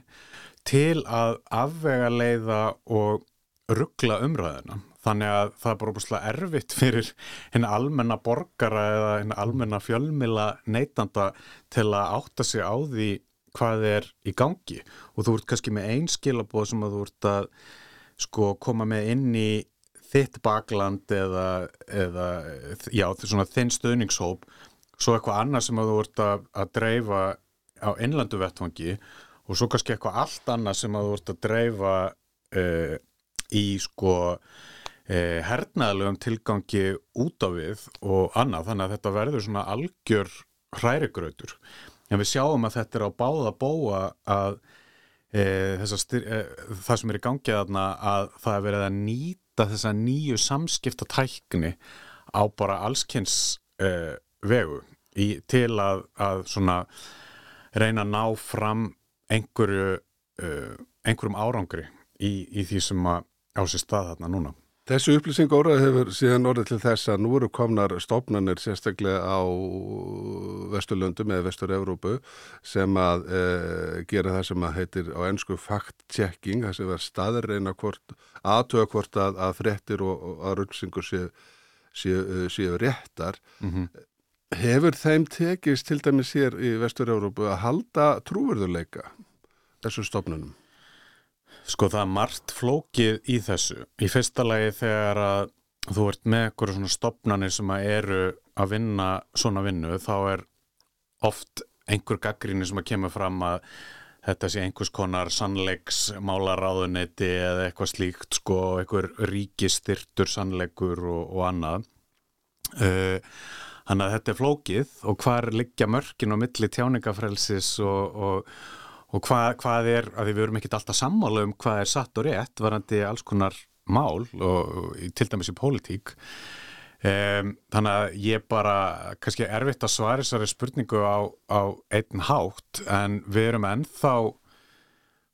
til að afvega leiða og ruggla umræðina. Þannig að það er bara óbúslega erfitt fyrir henni almenna borgara eða henni almenna fjölmila neytanda til að átta sig á því hvað er í gangi. Og þú ert kannski með einn skilabóð sem að þú ert að sko koma með inn í þitt bakland eða, eða já, svona þinn stöðningshóp svo eitthvað annað sem að þú ert að, að dreifa á innlandu vettfangi og svo kannski eitthvað allt annað sem að þú ert að dreifa uh, í sko eh, hernaðlegum tilgangi út af við og annað. Þannig að þetta verður svona algjör hrærigrautur en við sjáum að þetta er á báða bóa að eh, styr, eh, það sem er í gangi aðna að það er verið að nýta þessa nýju samskipta tækni á bara allskynns eh, vegu í, til að, að svona reyna að ná fram einhverju einhverjum árangri í, í því sem að á sér stað þarna núna Þessu upplýsing óraði hefur síðan orðið til þess að nú eru komnar stofnanir sérstaklega á Vesturlöndum eða Vestur-Európu sem að e, gera það sem að heitir á ennsku fact-checking, það sem er staðreina aðtöða hvort að, að frettir og, og að rulsingur séu séu, séu réttar. Mm -hmm. Hefur þeim tekist til dæmis hér í Vestur-Európu að halda trúverðuleika þessum stofnunum? Sko það er margt flókið í þessu. Í fyrsta lagi þegar að þú ert með eitthvað svona stopnarnir sem að eru að vinna svona vinnu þá er oft einhver gaggríni sem að kemur fram að þetta sé einhvers konar sannleiks málaráðunetti eða eitthvað slíkt sko, einhver ríkistyrtur sannleikur og, og annað uh, þannig að þetta er flókið og hvar liggja mörkin og milli tjáningafrelsis og, og, og hvað, hvað er, að við verum ekkit alltaf sammála um hvað er satt og rétt varandi alls konar mál og til dæmis í pólitík. Um, þannig að ég bara kannski erfitt að svara þessari spurningu á, á einn hátt en við erum ennþá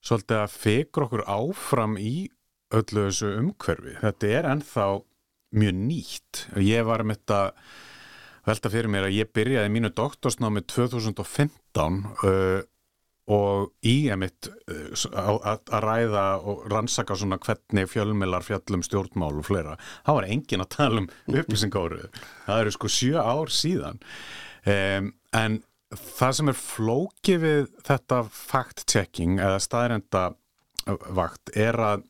svolítið að fegur okkur áfram í öllu þessu umhverfi. Þetta er ennþá mjög nýtt. Og ég var með þetta velta fyrir mér að ég byrjaði mínu doktorsnámi 2015 uh, og í emitt uh, að ræða og rannsaka svona hvernig fjölmilar fjallum stjórnmál og fleira, það var engin að tala um upplýsingárið, það eru sko sjö ár síðan. Um, en það sem er flókið við þetta fact-checking eða staðrenda vakt er að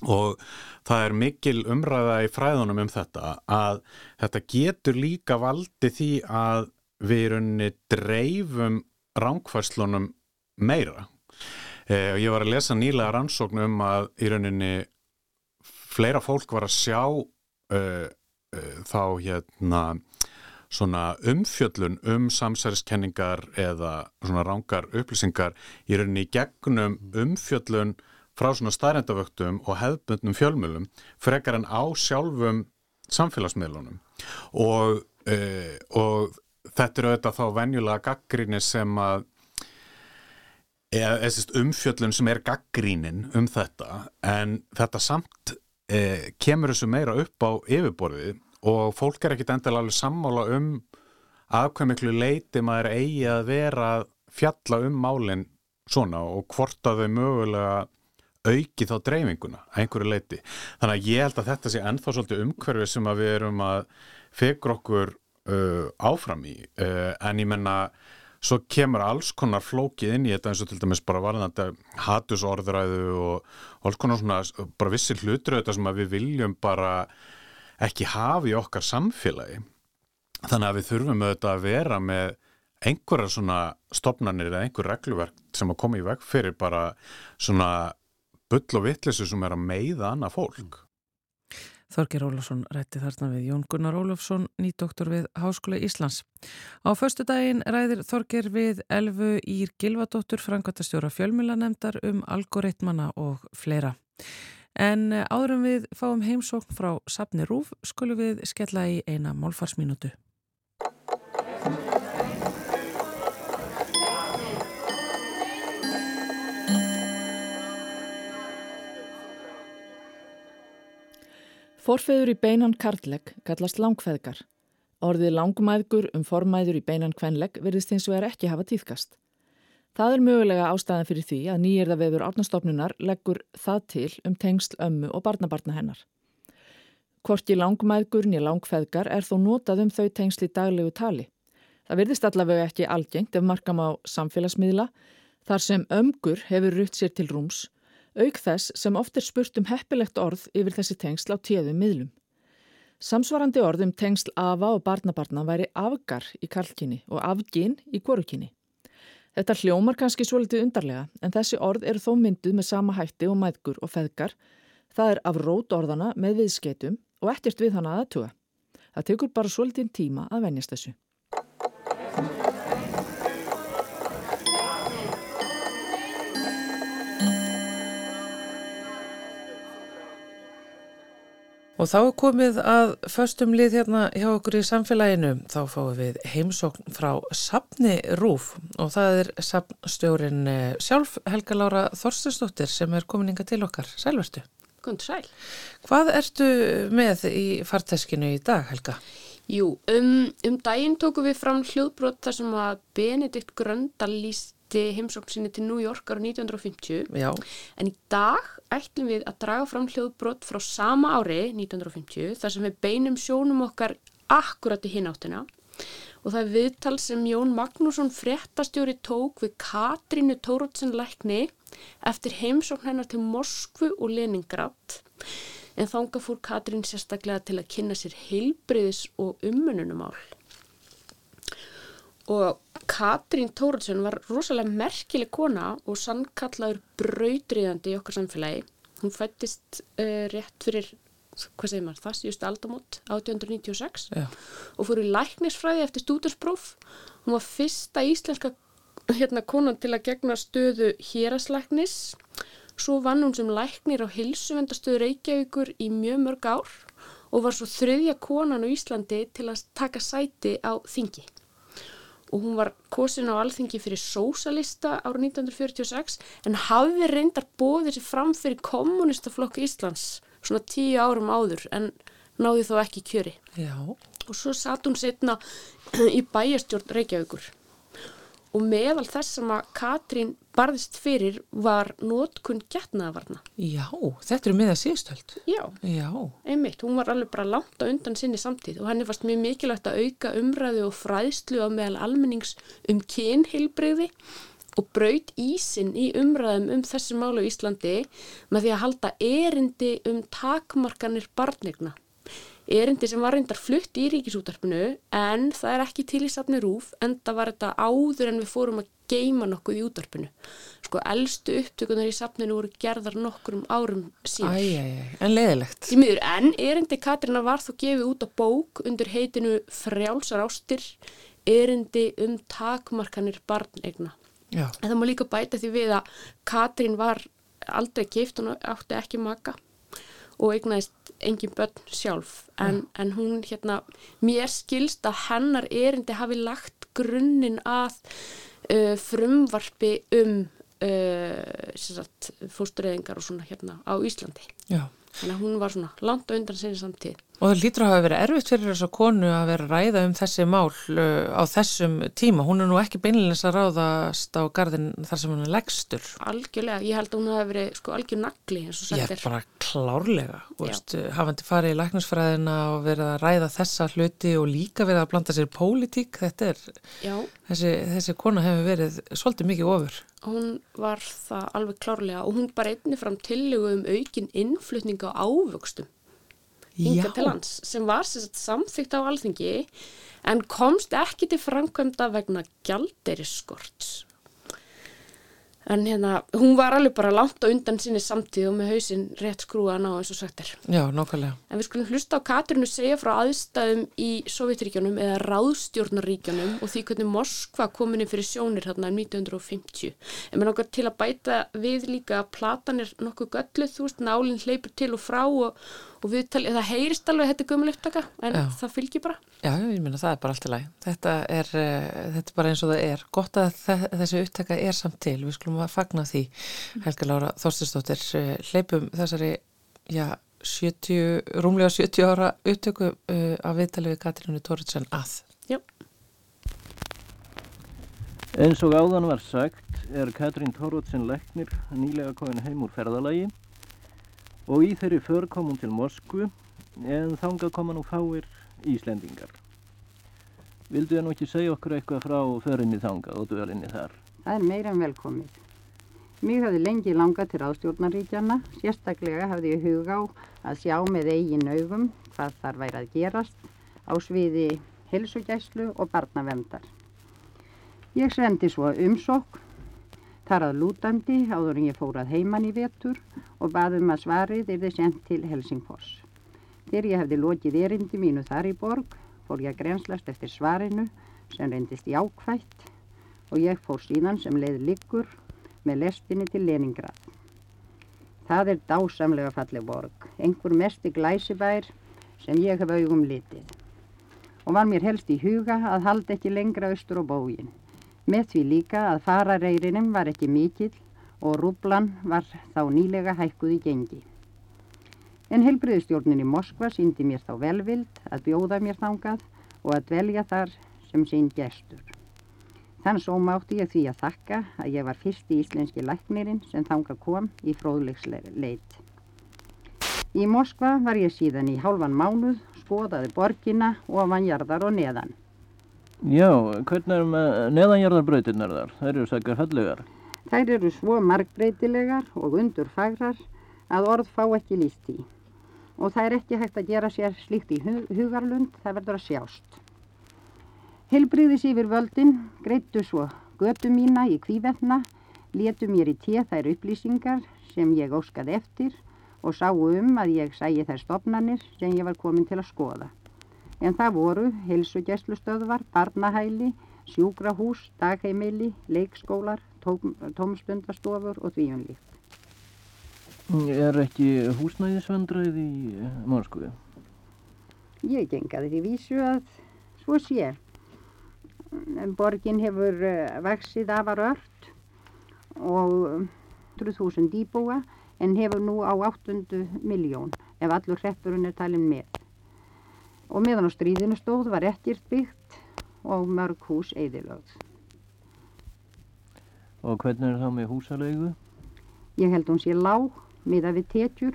og það er mikil umræða í fræðunum um þetta að þetta getur líka valdi því að við runni dreifum ránkværslunum meira. Eh, og ég var að lesa nýlega rannsókn um að í rauninni fleira fólk var að sjá uh, uh, þá hérna svona umfjöllun um samsæriskenningar eða svona rángar upplýsingar í rauninni í gegnum umfjöllun frá svona staðrendavöktum og hefðbundnum fjölmjölum frekar en á sjálfum samfélagsmiðlunum. Og, uh, og þetta eru auðvitað þá venjulega gaggrinni sem að eða umfjöllun sem er gaggrínin um þetta en þetta samt eh, kemur þessu meira upp á yfirborðið og fólk er ekkit endilega alveg sammála um að hvað miklu leiti maður eigi að vera að fjalla um málinn svona og hvort að þau mögulega auki þá dreifinguna að einhverju leiti. Þannig að ég held að þetta sé ennþá svolítið umhverfið sem að við erum að fegur okkur uh, áfram í uh, en ég menna svo kemur alls konar flókið inn í þetta eins og til dæmis bara varðandi hatusordræðu og, alls konar svona bara vissir þetta sem við viljum bara ekki hafa í okkar samfélagi. Þannig að við þurfum auðvitað að vera með einhverja svona stopnarnir eða einhver regluverk sem að koma í veg fyrir bara svona bull og vittlisu sem er að meiða annað fólk Þorgir Ólafsson rætti þarna við Jón Gunnar Ólafsson, nýdoktor við Háskóla Íslands. Á förstu daginn ræðir Þorgir við Elfu Ír Gilvadóttur, frangvatastjóra fjölmjölanemdar um algoritmana og fleira. En áðurum við fáum heimsókn frá Sapni Rúf skulum við skella í eina málfarsminútu. Forfeður í beinan kartlegg kallast langfeðgar. Orðið langmæðgur um formæður í beinan kvenlegg verðist eins og er ekki hafa tíðkast. Það er mögulega ástæðan fyrir því að nýjirða vefur átnastofnunar leggur það til um tengsl ömmu og barnabarna hennar. Hvorki langmæðgur nýja langfeðgar er þó notað um þau tengsl í daglegu tali. Það verðist allavega ekki algengt ef markam á samfélagsmiðla þar sem ömgur hefur rutt sér til rúms auk þess sem oft er spurt um heppilegt orð yfir þessi tengsl á tíðum miðlum. Samsvarandi orð um tengsl afa og barnabarna væri afgar í karlkinni og afgin í korukinni. Þetta hljómar kannski svo litið undarlega en þessi orð eru þó mynduð með sama hætti og mæðgur og feðgar. Það er af rót orðana með viðskeitum og ekkert við hana aðtuga. Það tekur bara svo litið tíma að venjast þessu. Og þá er komið að förstum lið hérna hjá okkur í samfélaginu. Þá fáum við heimsókn frá Sapni Rúf og það er sapnstjórin eh, sjálf Helga Lára Þorstinsdóttir sem er komininga til okkar. Sælvertu. Góðan sæl. Hvað ertu með í farteskinu í dag, Helga? Jú, um, um daginn tóku við fram hljóðbrot þar sem að Benedikt Gröndal líst flutti heimsókn sinni til New York ára 1950 Já. en í dag ætlum við að draga fram hljóðbrott frá sama ári 1950 þar sem við beinum sjónum okkar akkurat í hináttina og það er viðtal sem Jón Magnússon fréttastjóri tók við Katrínu Tórótsen lækni eftir heimsókn hennar til Moskvu og Leningrad. En þánga fór Katrín sérstaklega til að kynna sér heilbriðis og ummununumál og Katrín Tóruðsson var rosalega merkileg kona og sannkallaður brautriðandi í okkar samfélagi. Hún fættist uh, rétt fyrir, hvað segir maður, það síðust aldamot 1896 Já. og fór í læknisfræði eftir stúdurspróf. Hún var fyrsta íslenska hérna, konan til að gegna stöðu héraslæknis. Svo vann hún sem læknir á hilsuvendastöðu Reykjavíkur í mjög mörg ár og var svo þriðja konan á Íslandi til að taka sæti á þingi og hún var kosin á alþingi fyrir sósalista ára 1946 en hafði reyndar bóðið sér fram fyrir kommunistaflokku Íslands svona tíu árum áður en náði þó ekki kjöri. Já. Og svo satt hún setna í bæjastjórn Reykjavíkur og meðal þess sem að Katrín barðist fyrir var nótkunn getnaðavarna. Já, þetta eru miða síðstöld. Já, Já, einmitt. Hún var alveg bara langt á undan sinni samtíð og henni fannst mjög mikilvægt að auka umræðu og fræðslu á meðal almennings um kynheilbreyði og braut ísin í umræðum um þessi málu í Íslandi með því að halda erindi um takmarkanir barnegna erindi sem var reyndar flutt í ríkisútarpinu en það er ekki til í safni rúf en það var þetta áður en við fórum að geima nokkuð í útarpinu. Sko, eldstu upptökunar í safninu voru gerðar nokkur um árum síðan. Æjæjæj, en leiðilegt. Í miður, en erindi Katrina var þó gefið út á bók undir heitinu Frjálsar ástir, erindi um takmarkanir barnegna. Já. En það má líka bæta því við að Katrin var aldrei gift, hún átti ekki maka og eignaðist engin börn sjálf. En, en hún hérna mér skilst að hennar erindi hafi lagt grunninn að uh, frumvarfi um uh, fóstureyðingar og svona hérna á Íslandi. Já. Þannig að hún var svona langt undan sinni samtíð Og það lítur að hafa verið erfitt fyrir þessa konu að vera ræða um þessi mál uh, á þessum tíma. Hún er nú ekki beinleins að ráðast á gardin þar sem hún er leggstur. Algjörlega, ég held að hún hafi verið sko algjör nagli eins og sagt er. Ég er bara klárlega, veist, hafandi farið í læknusfræðina og verið að ræða þessa hluti og líka verið að blanda sér pólitík. Þetta er, þessi, þessi kona hefur verið svolítið mikið ofur. Hún var það alveg klárlega og hún bara einni fram tillögu um aukin innflutning á ávöxtum hinga til lands sem var samþygt á alþingi en komst ekki til framkvæmda vegna gjaldeirisskorts En hérna, hún var alveg bara langt á undan sinni samtíð og með hausinn rétt skrúan á eins og sagt er. Já, nokkulega. En við skulum hlusta á Katrinu segja frá aðstæðum í Sovjetríkjónum eða ráðstjórnaríkjónum og því hvernig Moskva kominni fyrir sjónir hérna um 1950. En mér nokkar til að bæta við líka að platan er nokkuð gölluð, þú veist, nálinn hleypur til og frá og, og viðtalið, það heyrist alveg þetta gömul upptaka en Já. það fylgir bara. Já, ég minna það er bara allt í læg. Þetta er, uh, þetta er bara eins og það er. Gott að þessi upptaka er samt til. Við skulum að fagna því. Helga Lára Þorstistóttir, uh, hleypum þessari, já, 70, rúmlega 70 ára upptöku uh, af viðtalið við Katrínu Tóritsen að. Já. Eins og áðan var sagt er Katrín Tóritsen leknir nýlega komin heim úr ferðalagi og í þeirri för kom hún til Moskvu en þangað koma nú fáir Íslendingar. Vildu ég nú ekki segja okkur eitthvað frá förinni þangað og dölinni þar? Það er meira en velkomið. Mér hafði lengi langað til ástjórnaríkjana, sérstaklega hafði ég hug á að sjá með eigin augum hvað þar væri að gerast á sviði helsugæslu og barnavendar. Ég sendi svo umsokk þar að lútandi áður en ég fór að heiman í vetur og baðum að svarið er þið sendt til Helsingfors. Þegar ég hefði lokið erindi mínu þar í borg fór ég að grenslast eftir svarinu sem reyndist jákvætt og ég fór síðan sem leið liggur með lestinni til Leningrad. Það er dásamlega fallið borg, einhver mesti glæsibær sem ég hef augum litið og var mér helst í huga að halda ekki lengra austur á bógin. Með því líka að farareyrinum var ekki mikill og rúblan var þá nýlega hækkuð í gengi. En helbriðstjórnin í Moskva síndi mér þá velvild að bjóða mér þangað og að dvelja þar sem sín gestur. Þann svo mátti ég því að þakka að ég var fyrsti íslenski læknirinn sem þanga kom í fróðlegsleit. Í Moskva var ég síðan í hálfan mánuð, skoðaði borgina og vanjarðar og neðan. Já, hvernig er með neðanjarðarbröytirnar þar? Þær eru sækar fallegar. Þær eru svo margbreytilegar og undurfagrar að orð fá ekki líst í og það er ekki hægt að gera sér slíkt í hugarlund, það verður að sjást. Helbriðis yfir völdin, greittu svo götu mína í kvívetna, letu mér í tíð þær upplýsingar sem ég óskaði eftir og sáu um að ég sæi þær stopnarnir sem ég var komin til að skoða. En það voru heilsugjæslustöðvar, barnahæli, sjúkrahús, dagheimili, leikskólar, tóm, tómstundastofur og tvíunlíkt. Er ekki húsnæðisvendræð í Moskvu? Ég gengaði því vísu að svo sé. Borgin hefur uh, vaksið afar ört og 100.000 íbúa en hefur nú á 800 miljón ef allur hreppurinn er talin með. Og meðan á stríðinu stóð var ekkert byggt og mörg hús eðilögð. Og hvernig er það með húsalegu? Ég held hún sé lág, miða við tetjur.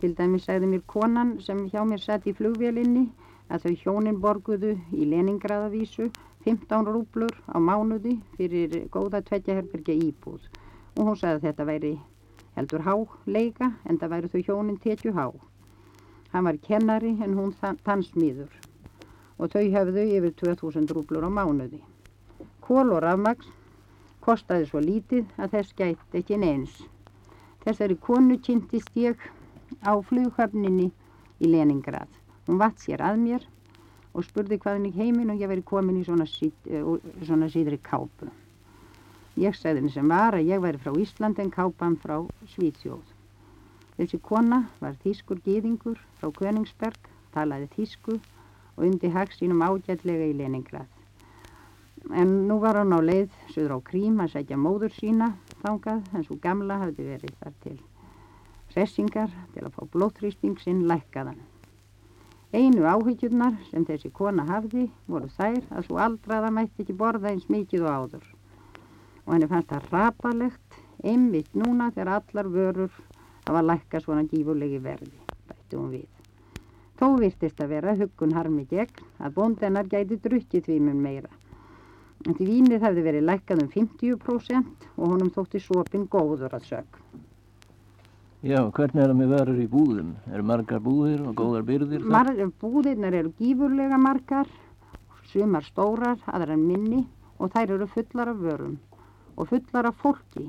Til dæmis segði mér konan sem hjá mér sett í flugvélinni að þau hjónin borguðu í Leningradavísu 15 rúblur á mánuði fyrir góða tveggjaherbergja íbúð. Og hún sagði að þetta væri heldur há leika en það væri þau hjónin tetju há. Hann var kennari en hún tannsmýður og þau hefðu yfir 2000 rúblur á mánuði. Kól og rafmagn kostaði svo lítið að þess gætt ekki neins. Þessari konu kynntist ég á flughöfninni í Leningrad. Hún vatt sér að mér og spurði hvaðin í heiminn og ég veri komin í svona, síð, svona síðri kápu. Ég segði henni sem var að ég væri frá Ísland en kápan frá Svíþjóð. Þessi kona var þýskur gýðingur frá Königsberg, talaði þýsku og undi hag sínum ágætlega í Leningrad. En nú var hann á leið söður á Krím að segja móður sína þangað en svo gamla hafði verið þar til hressingar til að fá blóttrýsting sinn lækkaðan. Einu áhyggjurnar sem þessi kona hafði voru þær að svo aldraða mætti ekki borða eins mikið og áður. Og henni fannst það rapalegt, einmitt núna þegar allar vörur hafa lækka svona gífurlegi verði, bætti hún við. Þó virtist að vera huggun harmi gegn að bóndennar gæti drukkið tvímun meira. En því vínið hefði verið lækkað um 50% og honum þótti sopin góður að sög. Já, hvernig er það með verður í búðum? Er margar búðir og góðar byrðir? Mar búðirnar eru gífurlega margar, sumar stórar, aðra minni og þær eru fullar af vörum og fullar af fólki.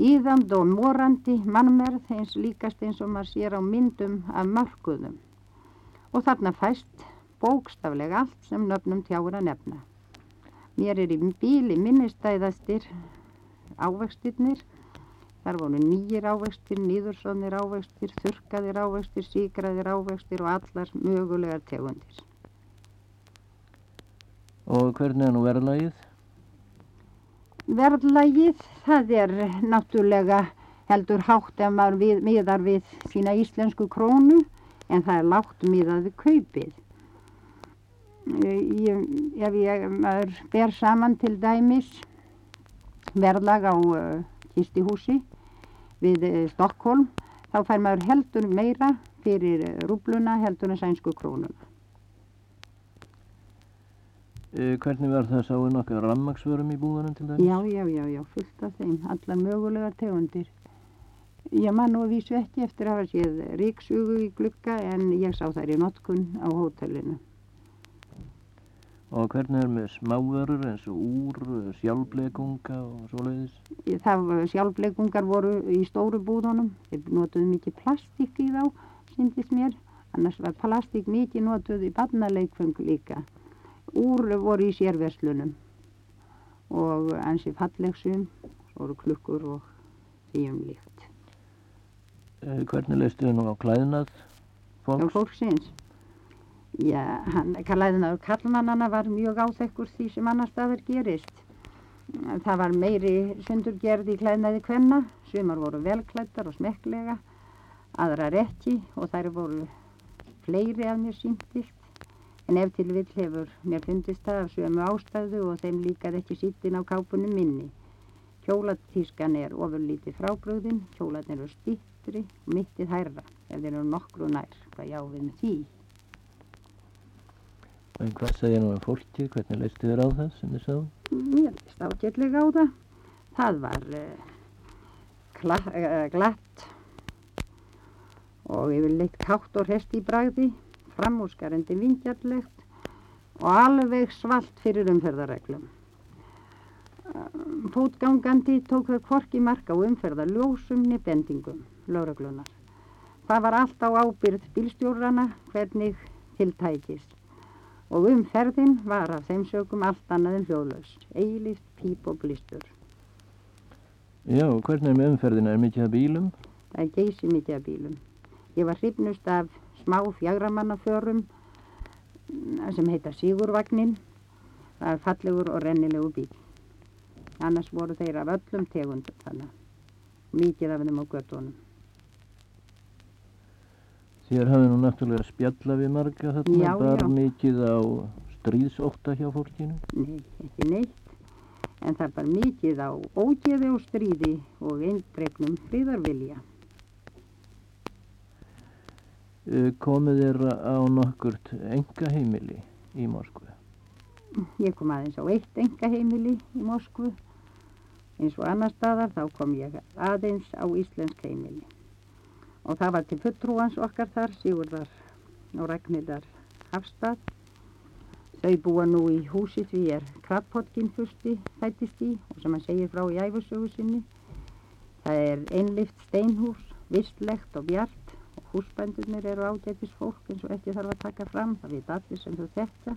Íðand og morandi mannmerð eins líkast eins og maður sér á myndum af mörguðum. Og þarna fæst bókstaflega allt sem nöfnum tjáur að nefna. Mér er í bíli minnistæðastir ávextirnir. Þar voru nýjir ávextir, nýðursónir ávextir, þurkaðir ávextir, síkraðir ávextir og allar mögulegar tegundir. Og hvernig er nú verðlægið? Verðlægið, það er náttúrulega heldur hátt ef maður við, miðar við sína íslensku krónu en það er lágt miðað við kaupið. Ég, ef ég maður ber saman til dæmis verðlag á uh, kistihúsi við uh, Stokkólm þá fær maður heldur meira fyrir uh, rúbluna heldur en sænsku krónuna. Uh, hvernig var það sáinn okkar rammagsvörum í búðanum til dæmis? Já, já, já, já, fullt af þeim, allar mögulegar tegundir. Ég man að vísu ekki eftir að hafa séð ríksugu í glukka en ég sá þær í notkun á hótelinu. Og hvernig er með smávörur eins og úr, sjálflegunga og svoleiðis? Það sjálflegungar voru í stóru búðunum. Þeir notuðu mikið plastík í þá, syndist mér. Annars var plastík mikið notuð í barnaleikfeng líka. Úr voru í sérverslunum og ansi fallegsum, voru klukkur og því um líkt. Eh, hvernig leistu þið nú á klæðnað fólks? Já, fólksins. Já, hann, klæðinaður kallmannana var mjög áþekkur því sem annar staðar gerist. Það var meiri sundurgerð í klæðnaði kvenna, sumar voru velklættar og smekklega, aðrar ekki og þær voru fleiri af mér síndist. En ef til vill hefur mér fundist það af sömu ástæðu og þeim líkað ekki sittin á kápunum minni. Kjólatískan er ofurlítið frábröðin, kjólat eru stittri og mittið hærra, ef þeir eru nokkru nær, hvað já við með því. En hvað segir nú um fólki? Hvernig leistu þér á það sem þið sáðu? Mér leist ágætlega á það. Það var uh, glatt og yfirleitt kátt og hrest í bragði, framúskarandi vingjarlegt og alveg svalt fyrir umferðarreglum. Fótgangandi tók þau kvorki marka á umferðarljósum nefndingum lauruglunar. Það var allt á ábyrð bílstjórnana hvernig tiltækist og umferðin var af þeim sögum allt annað en hljóðlaus, eilist píp og blístur. Já, hvernig er með umferðina? Er mikið að bílum? Það er geysi mikið að bílum. Ég var hrifnust af smá fjagramannaförum sem heita Sigurvagnin. Það er fallegur og rennilegu bíl. Annars voru þeir af öllum tegundum þannig. Mikið af þeim á göttunum. Þér hafði nú náttúrulega spjalla við marga þarna, Já, bara já. mikið á stríðsótta hjá fólkinu. Nei, ekki neitt. En það er bara mikið á ógeði og stríði og eindreifnum friðarvilja. Eh, Komið þér á nokkurt enga heimili í Moskvu? Ég kom aðeins á eitt enga heimili í Moskvu. Eins og annar staðar þá kom ég aðeins á íslensk heimili. Og það var til fulltrúans okkar þar, Sigurðar og Ragnhildar Hafstad. Þau búa nú í húsi því er Krabpotkin fyrsti fættist í og sem hann segir frá í æfusögu sinni. Það er einlift steinhús, vistlegt og bjart og húsbændurnir eru ágætis fólk eins og ekki þarf að taka fram, það veit allir sem þau þekkja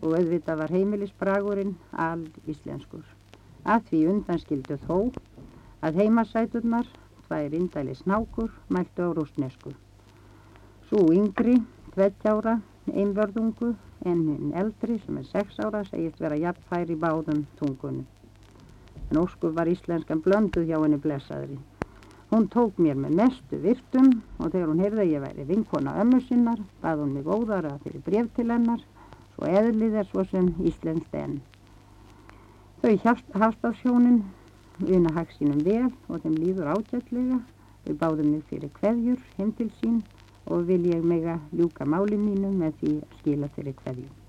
og auðvitað var heimilisbragurinn all íslenskur. Að því undanskildu þó að heimasæturnar, tvær indæli snákur, mæltu á rústnesku. Svo yngri, tveggjára, einvörðungu, en hinn eldri sem er sex ára segist vera jafnfær í báðum tungunum. En óskur var íslenskan blönduð hjá henni blessaðri. Hún tók mér með mestu virtum og þegar hún heyrði að ég væri vinkona ömmu sinnar, bað hún mig óðara fyrir bref til hennar svo eðlið er svo sem íslenskt enn. Þau hafstafsjónin una hag sínum vel og þeim líður ágætlega. Þau báðu mig fyrir kveðjur heim til sín og vil ég mega ljúka máli mínu með því að skila fyrir kveðjum.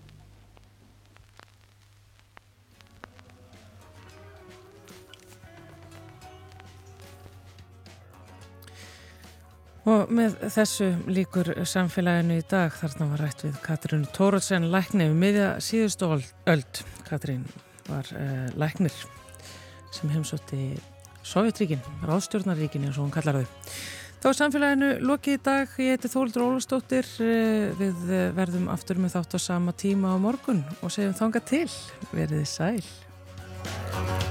Og með þessu líkur samfélaginu í dag þarna var rætt við Katrín Tóratsen lækni við miðja síðustu öld. Katrín var uh, læknir sem heimsótti Sovjetríkin, ráðstjórnaríkin eins og hún kallar þau. Þá er samfélaginu lokið í dag. Ég heiti Þóldur Ólastóttir. Við verðum aftur með þátt á sama tíma á morgun og segjum þanga til. Verðið sæl.